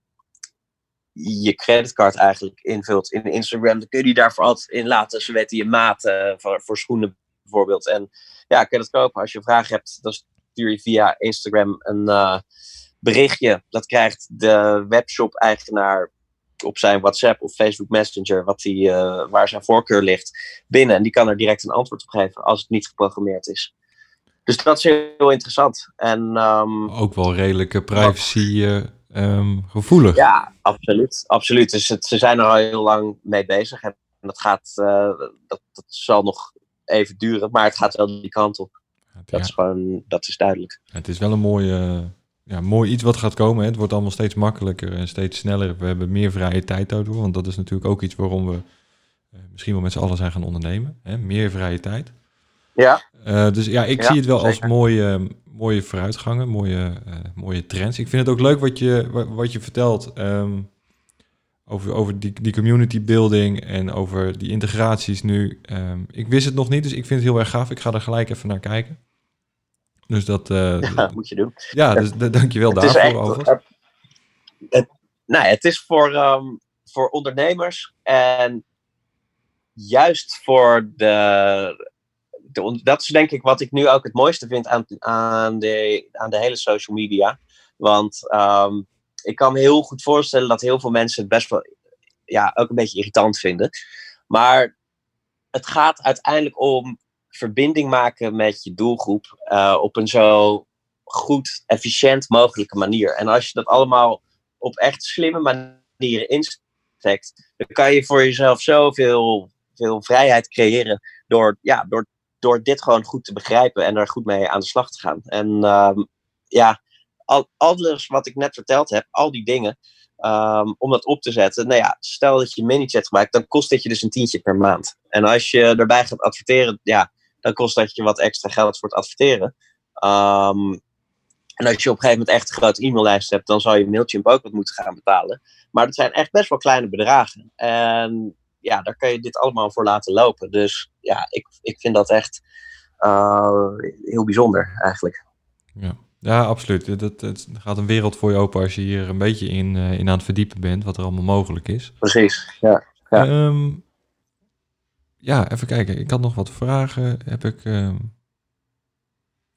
Speaker 2: je creditcard eigenlijk invult in Instagram, dan kun je die daarvoor altijd in laten. Ze weten je maten voor, voor schoenen bijvoorbeeld. En ja, kun je dat kopen. Als je een vraag hebt, dan stuur je via Instagram een uh, berichtje. Dat krijgt de webshop-eigenaar op zijn WhatsApp of Facebook Messenger, wat die, uh, waar zijn voorkeur ligt, binnen. En die kan er direct een antwoord op geven als het niet geprogrammeerd is. Dus dat is heel interessant. En, um,
Speaker 1: Ook wel redelijke privacy uh, um, gevoelig.
Speaker 2: Ja, absoluut. absoluut. Dus het, ze zijn er al heel lang mee bezig. En dat, gaat, uh, dat, dat zal nog even duren, maar het gaat wel die kant op. Ja, dat is gewoon, dat is duidelijk.
Speaker 1: Het is wel een mooie ja, mooi iets wat gaat komen. Hè. Het wordt allemaal steeds makkelijker en steeds sneller. We hebben meer vrije tijd daardoor. Want dat is natuurlijk ook iets waarom we uh, misschien wel met z'n allen zijn gaan ondernemen. Hè. Meer vrije tijd.
Speaker 2: Ja.
Speaker 1: Uh, dus ja, ik ja, zie het wel zeker. als mooie, mooie vooruitgangen, mooie, uh, mooie trends. Ik vind het ook leuk wat je, wat je vertelt um, over, over die, die community building en over die integraties nu. Um, ik wist het nog niet, dus ik vind het heel erg gaaf. Ik ga er gelijk even naar kijken. Dus dat... Uh,
Speaker 2: ja, moet je doen.
Speaker 1: Ja, dus dankjewel daarvoor echt, over.
Speaker 2: Het, nou, het is voor, um, voor ondernemers en juist voor de, de, Dat is denk ik wat ik nu ook het mooiste vind aan, aan, de, aan de hele social media. Want um, ik kan me heel goed voorstellen dat heel veel mensen het best wel ja, ook een beetje irritant vinden. Maar het gaat uiteindelijk om verbinding maken met je doelgroep uh, op een zo goed, efficiënt mogelijke manier. En als je dat allemaal op echt slimme manieren instekt, dan kan je voor jezelf zoveel veel vrijheid creëren door, ja, door, door dit gewoon goed te begrijpen en er goed mee aan de slag te gaan. En um, ja, al, alles wat ik net verteld heb, al die dingen, um, om dat op te zetten. Nou ja, stel dat je MiniChat gebruikt, dan kost dit je dus een tientje per maand. En als je erbij gaat adverteren, ja, dan kost dat je wat extra geld voor het adverteren. Um, en als je op een gegeven moment echt een grote e-maillijst hebt, dan zou je Mailchimp ook wat moeten gaan betalen. Maar dat zijn echt best wel kleine bedragen. En ja, daar kan je dit allemaal voor laten lopen. Dus ja, ik, ik vind dat echt uh, heel bijzonder eigenlijk.
Speaker 1: Ja, ja absoluut. Het, het, gaat een wereld voor je open als je hier een beetje in, uh, in aan het verdiepen bent, wat er allemaal mogelijk is.
Speaker 2: Precies, ja. ja.
Speaker 1: Um, ja, even kijken. Ik had nog wat vragen. Heb ik, uh,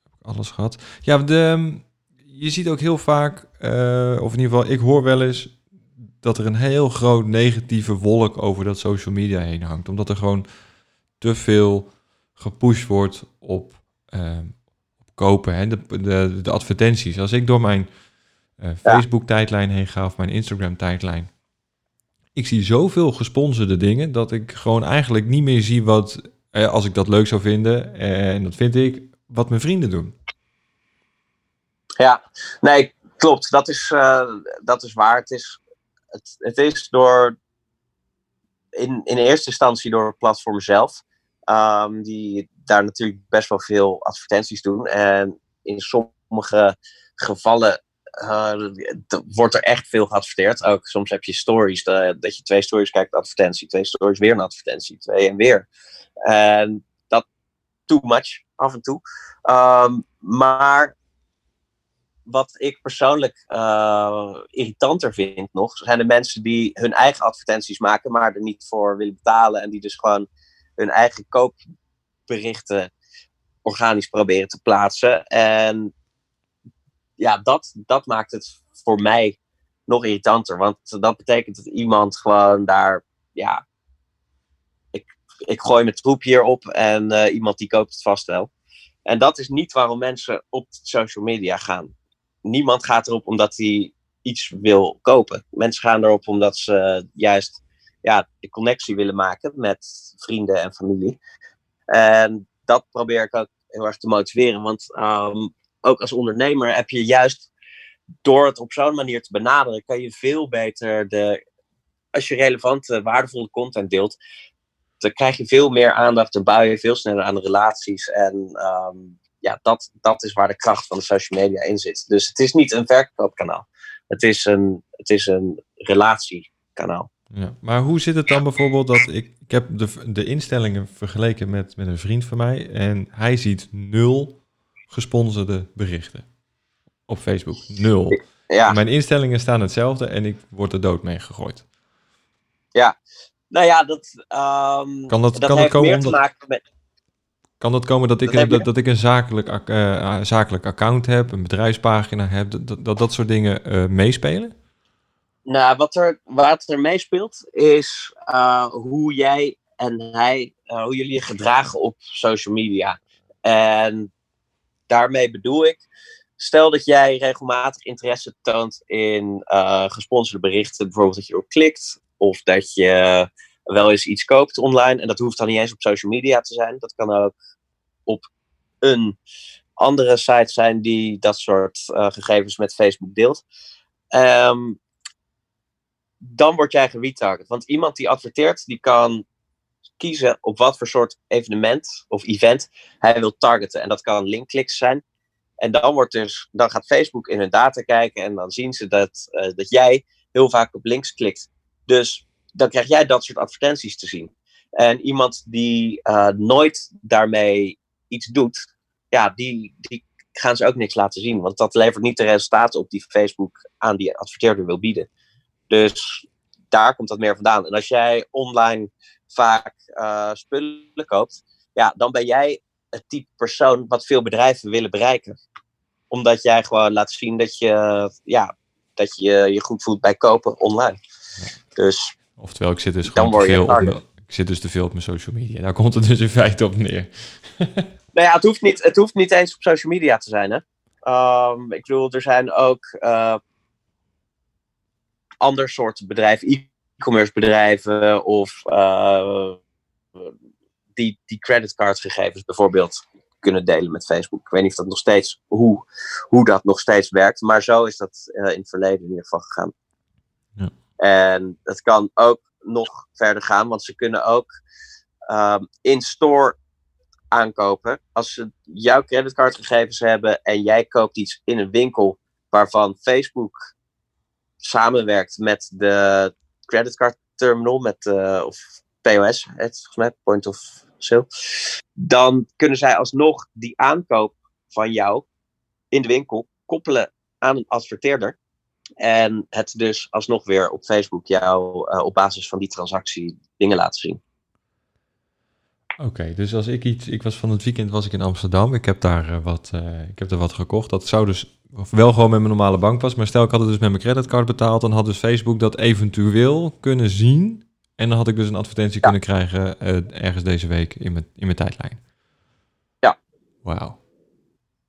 Speaker 1: heb ik alles gehad? Ja, de, je ziet ook heel vaak, uh, of in ieder geval, ik hoor wel eens dat er een heel groot negatieve wolk over dat social media heen hangt. Omdat er gewoon te veel gepusht wordt op, uh, op kopen. Hè? De, de, de advertenties. Als ik door mijn uh, Facebook-tijdlijn heen ga of mijn Instagram-tijdlijn ik zie zoveel gesponsorde dingen dat ik gewoon eigenlijk niet meer zie wat, eh, als ik dat leuk zou vinden, eh, en dat vind ik, wat mijn vrienden doen.
Speaker 2: Ja, nee, klopt. Dat is, uh, dat is waar. Het is, het, het is door, in, in eerste instantie door het platform zelf, um, die daar natuurlijk best wel veel advertenties doen. En in sommige gevallen wordt er echt veel geadverteerd. Ook soms heb je stories, dat je twee stories kijkt, advertentie, twee stories, weer een advertentie, twee en weer. En dat too much af en toe. Um, maar wat ik persoonlijk uh, irritanter vind nog, zijn de mensen die hun eigen advertenties maken, maar er niet voor willen betalen en die dus gewoon hun eigen koopberichten organisch proberen te plaatsen. En ja, dat, dat maakt het voor mij nog irritanter. Want dat betekent dat iemand gewoon daar, ja, ik, ik gooi mijn troep hierop en uh, iemand die koopt het vast wel. En dat is niet waarom mensen op social media gaan. Niemand gaat erop omdat hij iets wil kopen. Mensen gaan erop omdat ze juist ja, de connectie willen maken met vrienden en familie. En dat probeer ik ook heel erg te motiveren. Want um, ook als ondernemer heb je juist door het op zo'n manier te benaderen, kan je veel beter de als je relevante, waardevolle content deelt, dan krijg je veel meer aandacht, dan bouw je veel sneller aan de relaties. En ehm, ja, dat, dat is waar de kracht van de social media in zit. Dus het is niet een verkoopkanaal. Het is een, het is een relatiekanaal.
Speaker 1: Ja, maar hoe zit het dan bijvoorbeeld dat ik, ik heb de, de instellingen vergeleken met, met een vriend van mij en hij ziet nul gesponsorde berichten op Facebook. Nul. Ja. Mijn instellingen staan hetzelfde en ik word er dood mee gegooid.
Speaker 2: Ja, nou ja, dat, um,
Speaker 1: kan dat, kan dat komen meer te maken met... Kan dat komen dat ik, dat, dat, dat ik een zakelijk, uh, zakelijk account heb, een bedrijfspagina heb, dat dat, dat soort dingen uh, meespelen?
Speaker 2: Nou, wat er, wat er meespeelt is uh, hoe jij en hij, hoe jullie je gedragen op social media. En daarmee bedoel ik, stel dat jij regelmatig interesse toont in gesponsorde berichten, bijvoorbeeld dat je erop klikt, of dat je wel eens iets koopt online. En dat hoeft dan niet eens op social media te zijn. Dat kan ook op een andere site zijn die dat soort uh, gegevens met Facebook deelt. Um, dan word jij geretarget. Want iemand die adverteert, die kan kiezen op wat voor soort evenement of event hij wil targeten. En dat kan linkkliks zijn. En dan, wordt dus, dan gaat Facebook in hun data kijken en dan zien ze dat, uh, dat jij heel vaak op links klikt. Dus dan krijg jij dat soort advertenties te zien. En iemand die uh, nooit daarmee iets doet, ja, die, die gaan ze ook niks laten zien. Want dat levert niet de resultaten op die Facebook aan die adverteerder wil bieden. Dus daar komt dat meer vandaan. En als jij online vaak uh, spullen koopt, ja, dan ben jij het type persoon wat veel bedrijven willen bereiken. Omdat jij gewoon laat zien dat je, ja, dat je je goed voelt bij kopen online. Dus,
Speaker 1: Oftewel, ik zit dus gewoon te veel op mijn, ik zit dus te veel op mijn social media. Daar komt het dus in feite op neer.
Speaker 2: nou ja, het hoeft niet, het hoeft niet eens op social media te zijn. Hè? Um, ik bedoel, er zijn ook uh, ander soort bedrijven, e-commerce bedrijven of uh, die, die creditcardgegevens bijvoorbeeld kunnen delen met Facebook. Ik weet niet of dat nog steeds, hoe, hoe dat nog steeds werkt, maar zo is dat uh, in het verleden in ieder geval gegaan. Ja. En het kan ook nog verder gaan, want ze kunnen ook um, in-store aankopen. Als ze jouw creditcardgegevens hebben en jij koopt iets in een winkel waarvan Facebook samenwerkt met de creditcard terminal, met, uh, of POS, het, volgens Point of Sale, dan kunnen zij alsnog die aankoop van jou in de winkel koppelen aan een adverteerder. En het dus alsnog weer op Facebook jou uh, op basis van die transactie dingen laten zien.
Speaker 1: Oké, dus als ik iets, ik was van het weekend was ik in Amsterdam, ik heb daar uh, wat, ik heb er wat gekocht. Dat zou dus wel gewoon met mijn normale bankpas, maar stel ik had het dus met mijn creditcard betaald, dan had dus Facebook dat eventueel kunnen zien. En dan had ik dus een advertentie ja. kunnen krijgen uh, ergens deze week in mijn, in mijn tijdlijn.
Speaker 2: Ja.
Speaker 1: Wauw.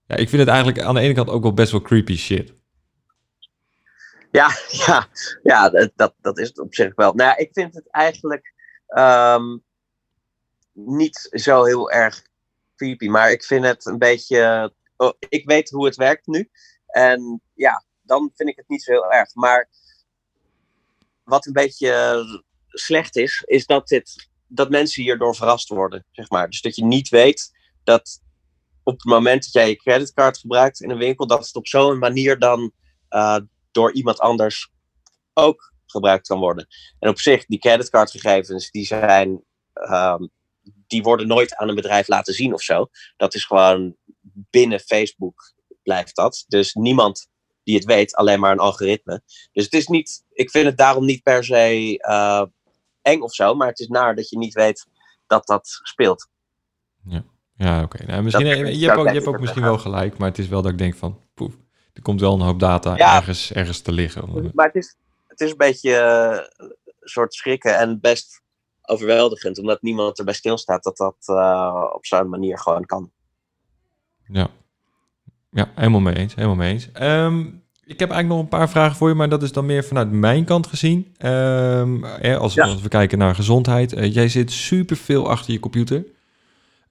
Speaker 1: Ja, ik vind het eigenlijk aan de ene kant ook wel best wel creepy shit.
Speaker 2: Ja, ja, ja dat, dat, is het op zich wel. Nou, ik vind het eigenlijk um, niet zo heel erg creepy, maar ik vind het een beetje. Oh, ik weet hoe het werkt nu. En ja, dan vind ik het niet zo heel erg. Maar wat een beetje slecht is, is dat, dit, dat mensen hierdoor verrast worden. Zeg maar. Dus dat je niet weet dat op het moment dat jij je creditcard gebruikt in een winkel, dat het op zo'n manier dan uh, door iemand anders ook gebruikt kan worden. En op zich, die creditcardgegevens, die zijn, um, die worden nooit aan een bedrijf laten zien of zo. Dat is gewoon binnen Facebook blijft dat. Dus niemand die het weet, alleen maar een algoritme. Dus het is niet, ik vind het daarom niet per se uh, eng of zo, maar het is naar dat je niet weet dat dat speelt.
Speaker 1: Ja, ja oké. Okay. Nou, misschien, je, je hebt ook, je hebt ook misschien wel gelijk, maar het is wel dat ik denk van, poef, er komt wel een hoop data ergens, ergens te liggen.
Speaker 2: Maar het is, het is een beetje uh, een soort schrikken en best overweldigend, omdat niemand erbij stilstaat dat dat uh, op zo'n manier gewoon kan.
Speaker 1: Ja. ja, helemaal mee eens. Helemaal mee eens. Um, ik heb eigenlijk nog een paar vragen voor je, maar dat is dan meer vanuit mijn kant gezien. Um, als, ja. als, we kijken naar gezondheid. Uh, jij zit super veel achter je computer.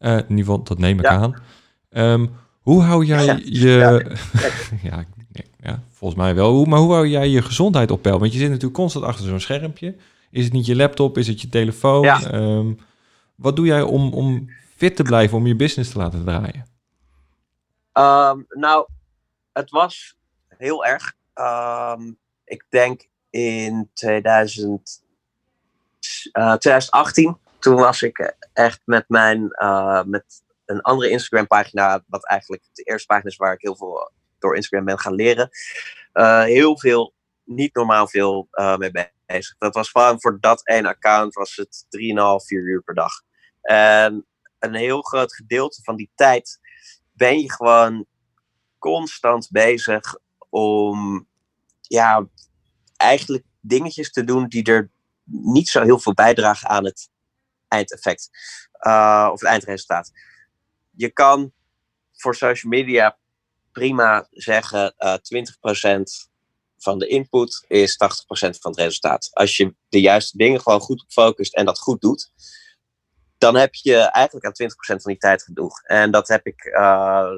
Speaker 1: Uh, in ieder geval, dat neem ik ja. aan. Um, hoe hou jij ja, je... Ja. ja, volgens mij wel. Maar hoe hou jij je gezondheid op peil? Want je zit natuurlijk constant achter zo'n schermpje. Is het niet je laptop? Is het je telefoon? Ehm, wat doe jij om, om fit te blijven, om je business te laten draaien?
Speaker 2: Ehm, nou, het was heel erg. Ehm, ik denk in 2000, eh, 2018, toen was ik echt met mijn eh, met een andere Instagram pagina, wat eigenlijk de eerste pagina is waar ik heel veel door Instagram ben gaan leren. eh, heel veel, niet normaal veel eh, mee bezig. Dat was gewoon voor dat ene account was het 3,5, 4 uur per dag. En een heel groot gedeelte van die tijd ben je gewoon constant bezig om ja, eigenlijk dingetjes te doen die er niet zo heel veel bijdragen aan het eindeffect uh, of het eindresultaat. Je kan voor social media prima zeggen uh, 20% van de input is 80% van het resultaat. Als je de juiste dingen gewoon goed focust en dat goed doet, dan heb je eigenlijk aan 20% van die tijd genoeg. En dat heb ik. Uh,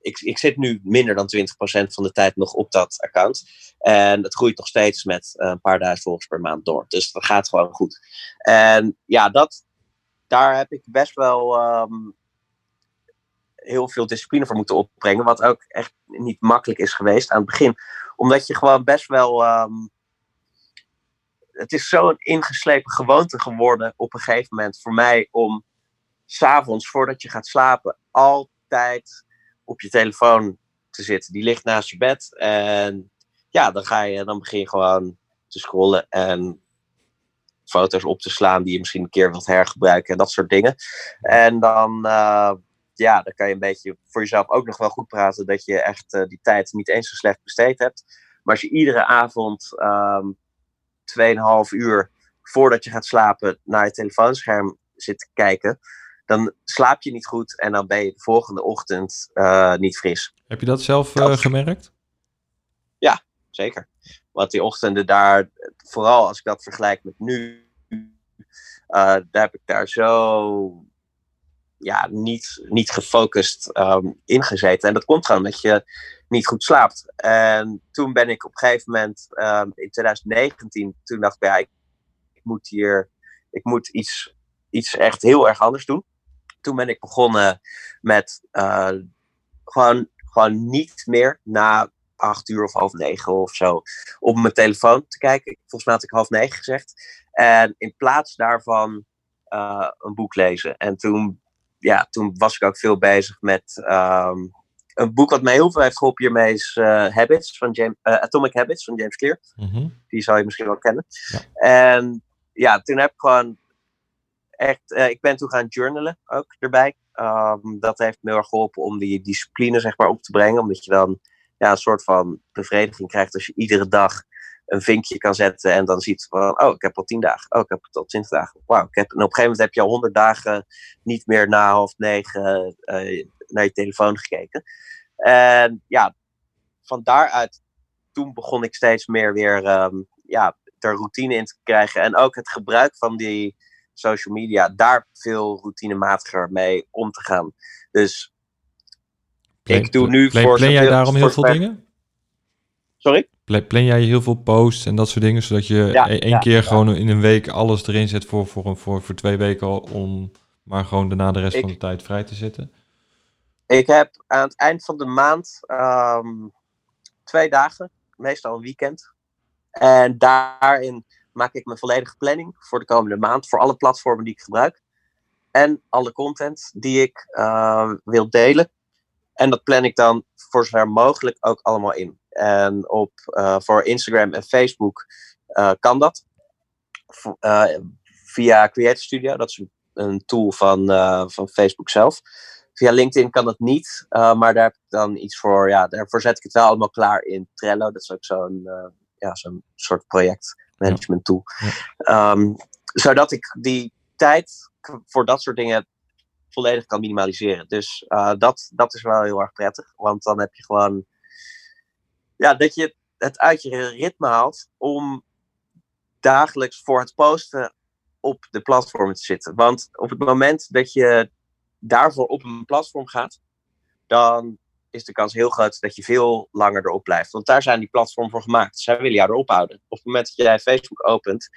Speaker 2: ik, ik zit nu minder dan 20% van de tijd nog op dat account. En het groeit nog steeds met een paar duizend volgers per maand door. Dus dat gaat gewoon goed. En ja, dat, daar heb ik best wel um, heel veel discipline voor moeten opbrengen. Wat ook echt niet makkelijk is geweest aan het begin. Omdat je gewoon best wel. Um, het is zo'n ingeslepen gewoonte geworden op een gegeven moment voor mij om s'avonds voordat je gaat slapen altijd op je telefoon te zitten. Die ligt naast je bed en ja, dan ga je, dan begin je gewoon te scrollen en foto's op te slaan die je misschien een keer wilt hergebruiken en dat soort dingen. En dan, uh, ja, dan kan je een beetje voor jezelf ook nog wel goed praten dat je echt uh, die tijd niet eens zo slecht besteed hebt. Maar als je iedere avond um, 2,5 uur voordat je gaat slapen naar je telefoonscherm zit te kijken, dan slaap je niet goed en dan ben je de volgende ochtend uh, niet fris.
Speaker 1: Heb je dat zelf uh, gemerkt?
Speaker 2: Ja, zeker. Want die ochtenden daar, vooral als ik dat vergelijk met nu, uh, daar heb ik daar zo ja, niet, niet gefocust um, in gezeten. En dat komt gewoon omdat je niet goed slaapt. En toen ben ik op een gegeven moment, um, in 2019, toen dacht ik, ja, ik, moet hier, ik moet iets, iets echt heel erg anders doen. Toen ben ik begonnen met uh, gewoon, gewoon niet meer na acht uur of half negen of zo op mijn telefoon te kijken. Volgens mij had ik half negen gezegd. En in plaats daarvan uh, een boek lezen. En toen, ja, toen was ik ook veel bezig met um, een boek wat mij heel veel heeft geholpen hiermee is uh, Habits van James, uh, Atomic Habits van James Clear.
Speaker 1: Mhm.
Speaker 2: Mm -hmm. Die zou je misschien wel kennen.
Speaker 1: Ja.
Speaker 2: En ja, toen heb ik gewoon echt, uh, ik ben toen gaan journalen ook erbij. Um, dat heeft me heel erg geholpen om die discipline zeg maar op te brengen. Omdat je dan ja, een soort van bevrediging krijgt als je iedere dag een vinkje kan zetten en dan ziet van, oh, ik heb al tien dagen, oh, ik heb al twintig dagen. Wauw, ik heb, en op een gegeven moment heb je al honderd dagen niet meer na half negen uh, naar je telefoon gekeken. En ja, van daaruit, toen begon ik steeds meer weer um, ja, er routine in te krijgen. En ook het gebruik van die social media, daar veel routinemaatiger mee om te gaan. Dus ik doe nu
Speaker 1: plan,
Speaker 2: voor...
Speaker 1: Jij daarom heel veel dingen?
Speaker 2: Sorry?
Speaker 1: Plan, jij heel veel posts en dat soort dingen, zodat je ja, één ja, keer ja. gewoon in een week alles erin zet voor, voor, voor, voor twee weken al, om maar gewoon daarna de rest ik, van de tijd vrij te zitten?
Speaker 2: Ik heb aan het eind van de maand um, twee dagen, meestal een weekend. En daarin maak ik mijn volledige planning voor de komende maand, voor alle platformen die ik gebruik. En alle content die ik uh, wil delen. En dat plan ik dan voor zover mogelijk ook allemaal in. En op, uh, voor Instagram en Facebook uh, kan dat. V via Creator Studio, dat is een tool van, van Facebook zelf. Via LinkedIn kan dat niet, maar daar heb ik dan iets voor. Ja, daarvoor zet ik het wel allemaal klaar in Trello. Dat is ook zo'n ja, zo'n soort projectmanagement tool. Ja. Um, zodat ik die tijd voor dat soort dingen volledig kan minimaliseren. Dus uh, dat, dat is wel heel erg prettig. Want dan heb je gewoon. Ja, dat je het uit je ritme haalt om dagelijks voor het posten op de platformen te zitten. Want op het moment dat je daarvoor op een platform gaat, dan is de kans heel groot dat je veel langer erop blijft. Want daar zijn die platformen voor gemaakt. Zij willen jou erop houden. Op het moment dat jij Facebook opent,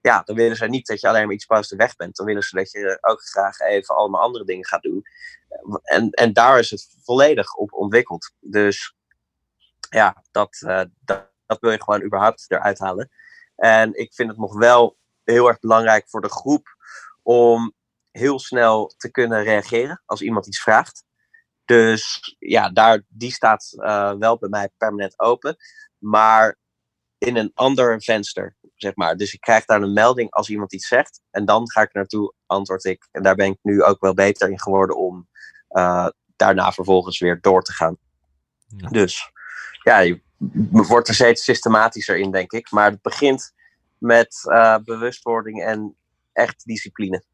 Speaker 2: ja, dan willen ze niet dat je alleen maar iets post en weg bent. Dan willen ze dat je ook graag even allemaal andere dingen gaat doen. En, en daar is het volledig op ontwikkeld. Dus ja, dat, uh, dat, dat wil je gewoon überhaupt eruit halen. En ik vind het nog wel heel erg belangrijk voor de groep om heel snel te kunnen reageren als iemand iets vraagt. Dus ja, daar, die staat uh, wel bij mij permanent open. Maar in een ander venster, zeg maar. Dus ik krijg daar een melding als iemand iets zegt. En dan ga ik naartoe, antwoord ik. En daar ben ik nu ook wel beter in geworden om uh, daarna vervolgens weer door te gaan. Ja. Dus ja, je wordt er steeds systematischer in, denk ik. Maar het begint met uh, bewustwording en echt discipline.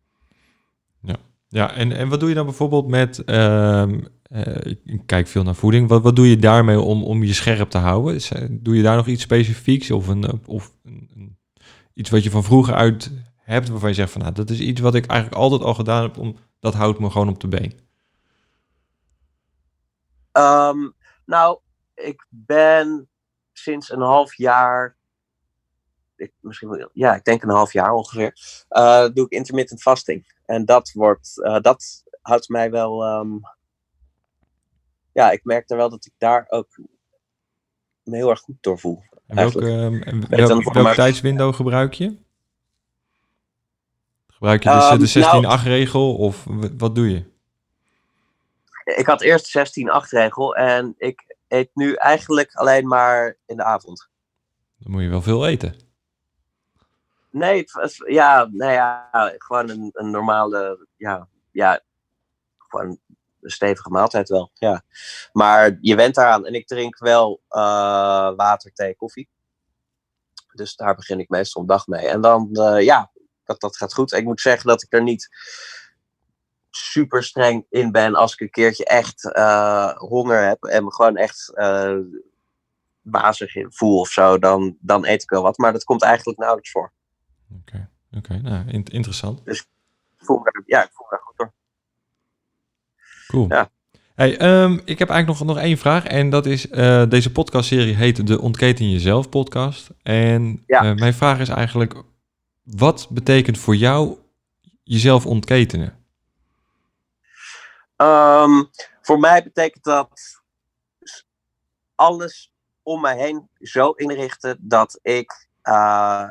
Speaker 1: Ja, ja en, en wat doe je dan bijvoorbeeld met. Uh, uh, ik kijk veel naar voeding. Wat, wat doe je daarmee om, om je scherp te houden? Is, doe je daar nog iets specifieks of, een, of een, een, iets wat je van vroeger uit hebt waarvan je zegt van nou, dat is iets wat ik eigenlijk altijd al gedaan heb, om, dat houdt me gewoon op de been?
Speaker 2: Um, nou, ik ben sinds een half jaar, ik, misschien ja, ik denk een half jaar ongeveer, uh, doe ik intermittent fasting. En dat wordt, uh, dat houdt mij wel, um, ja, ik merk er wel dat ik daar ook me heel erg goed door voel.
Speaker 1: En welk, uh, welk, welk tijdswindow gebruik je? Gebruik je de,
Speaker 2: Um,
Speaker 1: de 16-8
Speaker 2: nou-
Speaker 1: regel of wat doe je?
Speaker 2: Ik had eerst de 16-8 regel en ik eet nu eigenlijk alleen maar in de avond.
Speaker 1: Dan moet je wel veel eten.
Speaker 2: Nee, was- ja, nou ja, gewoon een, een normale, ja, ja, gewoon een stevige maaltijd wel, ja. Maar je went daaraan en ik drink wel eh, water, thee, koffie. Dus daar begin ik meestal een dag mee. En dan, eh, ja, dat, dat gaat goed. Ik moet zeggen dat ik er niet super streng in ben als ik een keertje echt eh, honger heb en me gewoon echt eh wazig voel of zo, dan, dan eet ik wel wat. Maar dat komt eigenlijk nauwelijks voor.
Speaker 1: Oké, oké, nou, in- interessant.
Speaker 2: Ik voel me, ja, ik voel me daar goed door.
Speaker 1: Cool.
Speaker 2: Ja.
Speaker 1: Hey, ehm, ik heb eigenlijk nog, nog één vraag. En dat is, eh, deze podcastserie heet de Ontketen Jezelf podcast. En
Speaker 2: Ja.
Speaker 1: mijn vraag is eigenlijk, wat betekent voor jou jezelf ontketenen?
Speaker 2: Ehm, voor mij betekent dat alles om mij heen zo inrichten dat ik eh,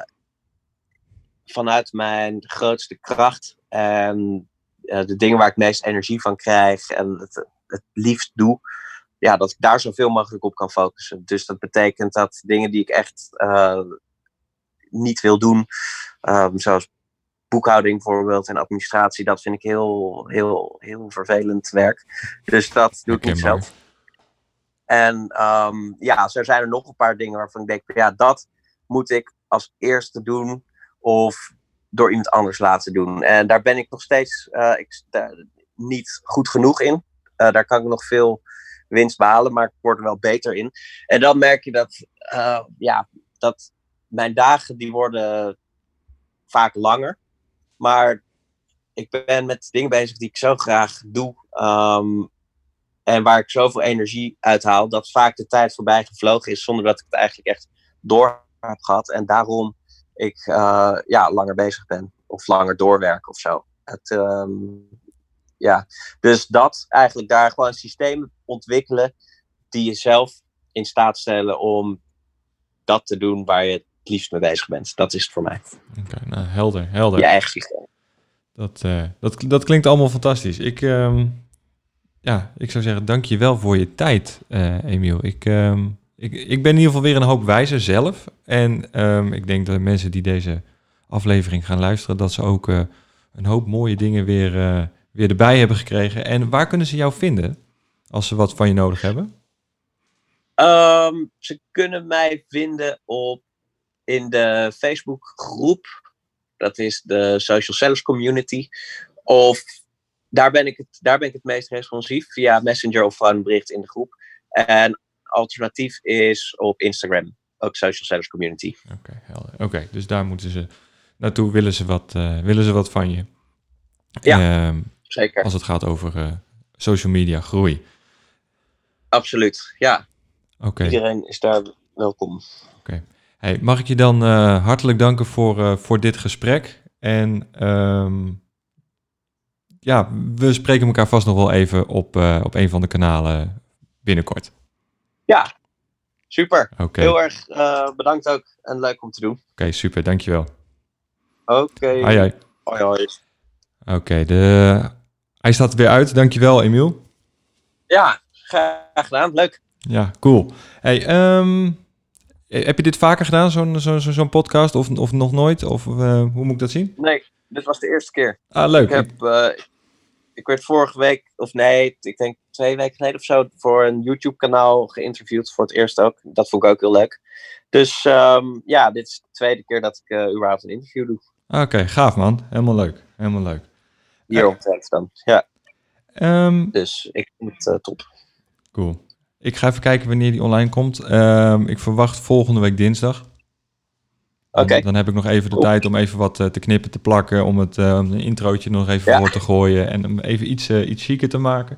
Speaker 2: vanuit mijn grootste kracht en eh, de dingen waar ik meest energie van krijg en het, het liefst doe, ja, dat ik daar zoveel mogelijk op kan focussen. Dus dat betekent dat dingen die ik echt eh, niet wil doen, ehm, zoals boekhouding bijvoorbeeld en administratie, dat vind ik heel, heel, heel vervelend werk. Dus dat doe ik niet zelf. En ehm, ja, zo zijn er nog een paar dingen waarvan ik denk, ja, dat moet ik als eerste doen of door iemand anders laten doen. En daar ben ik nog steeds eh, ik, daar niet goed genoeg in. Eh, daar kan ik nog veel winst behalen, maar ik word er wel beter in. En dan merk je dat, eh, ja, dat mijn dagen die worden vaak langer. Maar ik ben met dingen bezig die ik zo graag doe. ehm, en waar ik zoveel energie uit haal, dat vaak de tijd voorbij gevlogen is zonder dat ik het eigenlijk echt door heb gehad. En daarom ik eh, ja, langer bezig ben of langer doorwerk of zo. Het, ehm, ja. Dus dat eigenlijk daar gewoon systemen ontwikkelen die je zelf in staat stellen om dat te doen waar je het liefst mee bezig bent. Dat is het voor mij.
Speaker 1: Oké, nou, helder, helder.
Speaker 2: Je eigen systeem.
Speaker 1: Dat, eh, dat, dat klinkt allemaal fantastisch. Ik, ehm, ja, ik zou zeggen, dank je wel voor je tijd, eh, Emiel. Ik, ehm, ik, ik ben in ieder geval weer een hoop wijzer zelf. En ehm, ik denk dat de mensen die deze aflevering gaan luisteren, dat ze ook eh, een hoop mooie dingen weer, weer erbij hebben gekregen. En waar kunnen ze jou vinden als ze wat van je nodig hebben?
Speaker 2: Ze kunnen mij vinden op in de Facebook groep. Dat is de Social Sellers Community. Of daar ben ik het, daar ben ik het meest responsief via Messenger of een bericht in de groep. En alternatief is op Instagram, ook Social Sellers Community.
Speaker 1: Oké. Oké, dus daar moeten ze naartoe, willen ze wat, eh, willen ze wat van je.
Speaker 2: Ja.
Speaker 1: Ehm,
Speaker 2: Zeker,
Speaker 1: als het gaat over eh, social media groei.
Speaker 2: absoluut. Ja,
Speaker 1: Oké.
Speaker 2: iedereen is daar welkom.
Speaker 1: Hey, mag ik je dan uh, hartelijk danken voor, uh, voor dit gesprek. En um, ja, we spreken elkaar vast nog wel even op, uh, op een van de kanalen binnenkort.
Speaker 2: Ja, super. Okay. Heel erg bedankt ook en leuk om te doen. Oké,
Speaker 1: okay, super. Dankjewel.
Speaker 2: Oké. Okay.
Speaker 1: Hoi, hoi.
Speaker 2: Hoi, hoi.
Speaker 1: Oké, de... hij staat er weer uit. Dankjewel, Emiel.
Speaker 2: Ja, graag gedaan. Leuk.
Speaker 1: Ja, cool. Hey, um, heb je dit vaker gedaan, zo'n zo, zo, zo podcast, of, of nog nooit? Of uh, hoe moet ik dat zien?
Speaker 2: Nee, dit was de eerste keer.
Speaker 1: Ah, leuk.
Speaker 2: Ik, heb, uh, ik werd vorige week, of nee, ik denk twee weken geleden of zo, voor een YouTube-kanaal geïnterviewd. Voor het eerst ook. Dat vond ik ook heel leuk. Dus um, ja, dit is de tweede keer dat ik uh, überhaupt een interview doe.
Speaker 1: Oké, okay, gaaf man. Helemaal leuk. Helemaal leuk.
Speaker 2: Hier omtrent dan, ja. Um, dus ik vind het top.
Speaker 1: Cool. Ik ga even kijken wanneer die online komt. Um, ik verwacht volgende week dinsdag.
Speaker 2: Oké.
Speaker 1: Dan heb ik nog even de tijd om even wat uh, te knippen, te plakken, om het een introotje nog even ja. voor te gooien en om even iets, uh, iets chiquer te maken.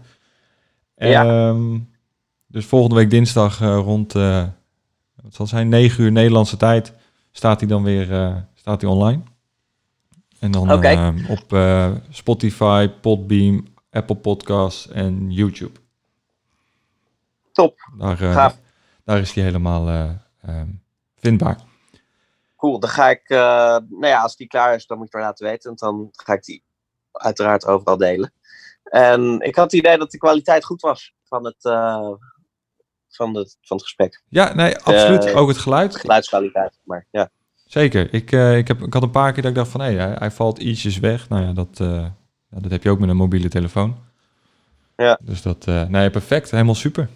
Speaker 2: Ja.
Speaker 1: Um, dus volgende week dinsdag rond, wat zal zijn, 9 uur Nederlandse tijd, staat hij dan weer staat hij online. En dan
Speaker 2: okay.
Speaker 1: op Spotify, Podbeam, Apple Podcasts en YouTube.
Speaker 2: Top.
Speaker 1: Daar, uh, daar is die helemaal uh, um, vindbaar.
Speaker 2: Cool, dan ga ik, uh, nou ja, als die klaar is, dan moet je het laten weten. Want dan ga ik die uiteraard overal delen. En ik had het idee dat de kwaliteit goed was van het, van het, van het gesprek.
Speaker 1: Ja, nee, absoluut. Ook het geluid.
Speaker 2: Geluidskwaliteit, maar ja.
Speaker 1: Zeker. Ik, ik, heb, ik had een paar keer dat ik dacht van, hé, hey, hij, hij, valt ietsjes weg. Nou ja, dat, dat heb je ook met een mobiele telefoon.
Speaker 2: Ja.
Speaker 1: Dus dat, nee, perfect. Helemaal super.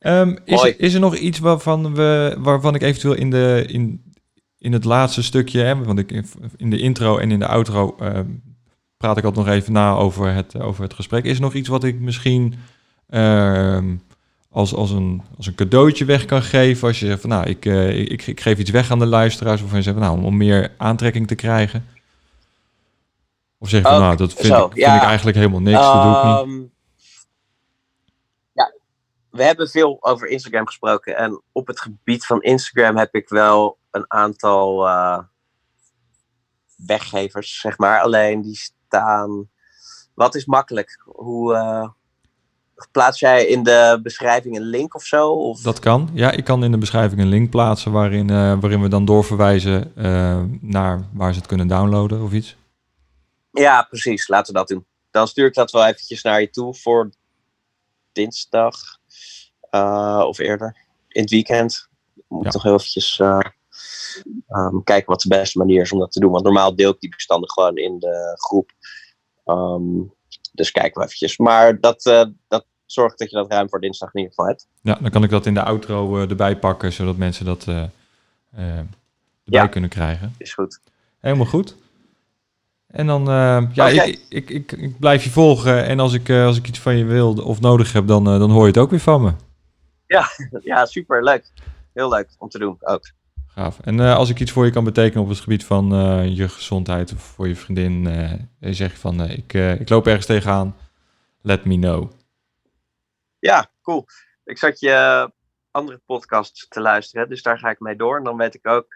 Speaker 1: Um, is, is, er nog iets waarvan, we, waarvan ik eventueel in, de, in, in het laatste stukje, hè, want ik, in de intro en in de outro um, praat ik altijd nog even na over het, over het gesprek. Is er nog iets wat ik misschien um, als, als, een, als een cadeautje weg kan geven? Als je zegt van nou, ik, uh, ik, ik, geef iets weg aan de luisteraars, of je zegt van, nou, om meer aantrekking te krijgen. Of zeg je van nou, dat vind, Zo, ik, vind ja. ik eigenlijk helemaal niks, dat doe ik niet
Speaker 2: we hebben veel over Instagram gesproken. En op het gebied van Instagram heb ik wel een aantal uh, weggevers, zeg maar. Alleen die staan. Wat is makkelijk? Hoe. Uh, plaats jij in de beschrijving een link of zo? Of?
Speaker 1: Dat kan. Ja, ik kan in de beschrijving een link plaatsen waarin, uh, waarin we dan doorverwijzen naar waar ze het kunnen downloaden of iets.
Speaker 2: Ja, precies. Laten we dat doen. Dan stuur ik dat wel eventjes naar je toe voor dinsdag. Uh, of eerder. In het weekend. Moet ja. nog heel eventjes uh, um, kijken wat de beste manier is om dat te doen. Want normaal deel ik die bestanden gewoon in de groep. Um, dus kijken we eventjes. Maar dat, uh, dat zorgt dat je dat ruim voor dinsdag in ieder geval hebt.
Speaker 1: Ja, dan kan ik dat in de outro erbij pakken, zodat mensen dat erbij ja. kunnen krijgen.
Speaker 2: Is goed.
Speaker 1: Helemaal goed. En dan, uh, ja, okay. ik, ik, ik, ik, blijf je volgen. En als ik, uh, als ik iets van je wil of nodig heb, dan, uh, dan hoor je het ook weer van me.
Speaker 2: Ja, ja, super leuk. Heel leuk om te doen ook.
Speaker 1: Gaaf. En uh, als ik iets voor je kan betekenen op het gebied van uh, je gezondheid of voor je vriendin, uh, je zegt van ik, ik loop ergens tegenaan, let me know.
Speaker 2: Ja, cool. Ik zat je andere podcasts te luisteren, dus daar ga ik mee door. En dan weet ik ook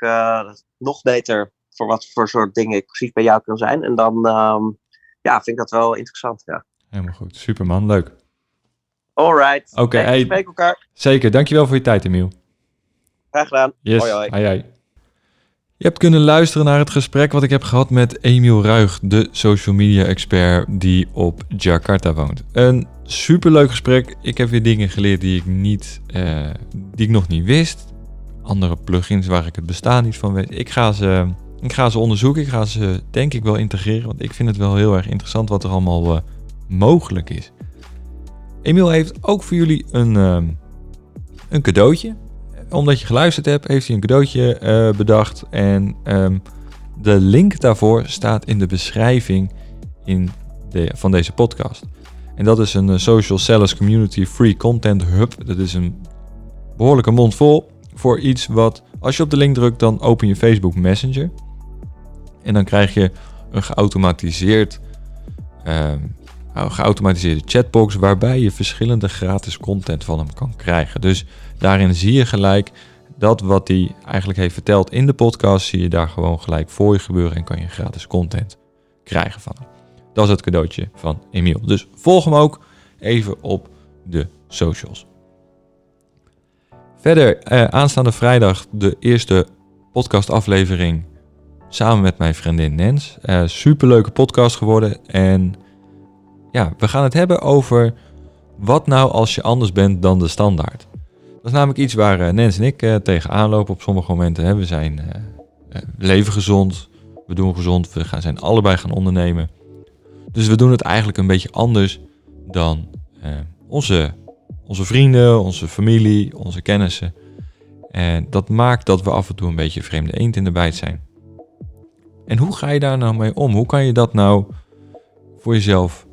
Speaker 2: nog beter voor wat voor soort dingen ik precies bij jou kan zijn. En dan um, ja, vind ik dat wel interessant. Ja.
Speaker 1: Helemaal goed. Superman, leuk.
Speaker 2: Alright.
Speaker 1: Oké, okay,
Speaker 2: hey, spreken elkaar.
Speaker 1: Zeker, dankjewel voor je tijd, Emiel.
Speaker 2: Graag gedaan.
Speaker 1: Yes.
Speaker 2: Hoi, hoi.
Speaker 1: Je hebt kunnen luisteren naar het gesprek wat ik heb gehad met Emiel Ruig, de social media expert die op Jakarta woont. Een superleuk gesprek. Ik heb weer dingen geleerd die ik, niet, uh, die ik nog niet wist. Andere plugins waar ik het bestaan niet van weet. Ik ga, ze, ik ga ze onderzoeken. Ik ga ze denk ik wel integreren. Want ik vind het wel heel erg interessant wat er allemaal uh, mogelijk is. Emiel heeft ook voor jullie een, uh, een cadeautje. Omdat je geluisterd hebt, heeft hij een cadeautje uh, bedacht. En um, de link daarvoor staat in de beschrijving in de, van deze podcast. En dat is een uh, Social Sellers Community Free Content Hub. Dat is een behoorlijke mond vol voor iets wat, als je op de link drukt, dan open je Facebook Messenger. En dan krijg je een geautomatiseerd uh, geautomatiseerde chatbox waarbij je verschillende gratis content van hem kan krijgen. Dus daarin zie je gelijk dat wat hij eigenlijk heeft verteld in de podcast, zie je daar gewoon gelijk voor je gebeuren en kan je gratis content krijgen van hem. Dat is het cadeautje van Emiel. Dus volg hem ook even op de socials. Verder, eh, aanstaande vrijdag de eerste podcastaflevering samen met mijn vriendin Nens. Uh, superleuke podcast geworden. En ja, we gaan het hebben over wat nou als je anders bent dan de standaard. Dat is namelijk iets waar uh, Nens en ik uh, tegenaan lopen op sommige momenten. We zijn leven gezond, we doen gezond, we gaan, zijn allebei gaan ondernemen. Dus we doen het eigenlijk een beetje anders dan onze, onze vrienden, onze familie, onze kennissen. En dat maakt dat we af en toe een beetje vreemde eend in de bijt zijn. En hoe ga je daar nou mee om? Hoe kan je dat nou voor jezelf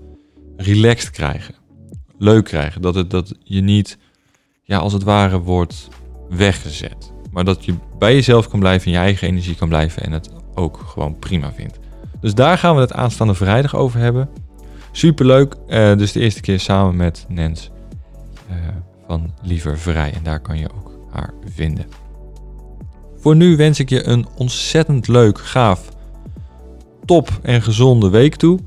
Speaker 1: relaxed krijgen? Leuk krijgen. Dat, het, dat je niet, ja, als het ware, wordt weggezet. Maar dat je bij jezelf kan blijven, in je eigen energie kan blijven en het ook gewoon prima vindt. Dus daar gaan we het aanstaande vrijdag over hebben. Superleuk. Uh, dus de eerste keer samen met Nens uh, van Liever Vrij. En daar kan je ook haar vinden. Voor nu wens ik je een ontzettend leuk, gaaf top en gezonde week toe.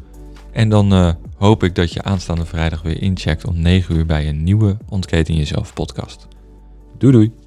Speaker 1: En dan uh, hoop ik dat je aanstaande vrijdag weer incheckt om 9 uur bij een nieuwe Ontketen Jezelf podcast. Doei doei!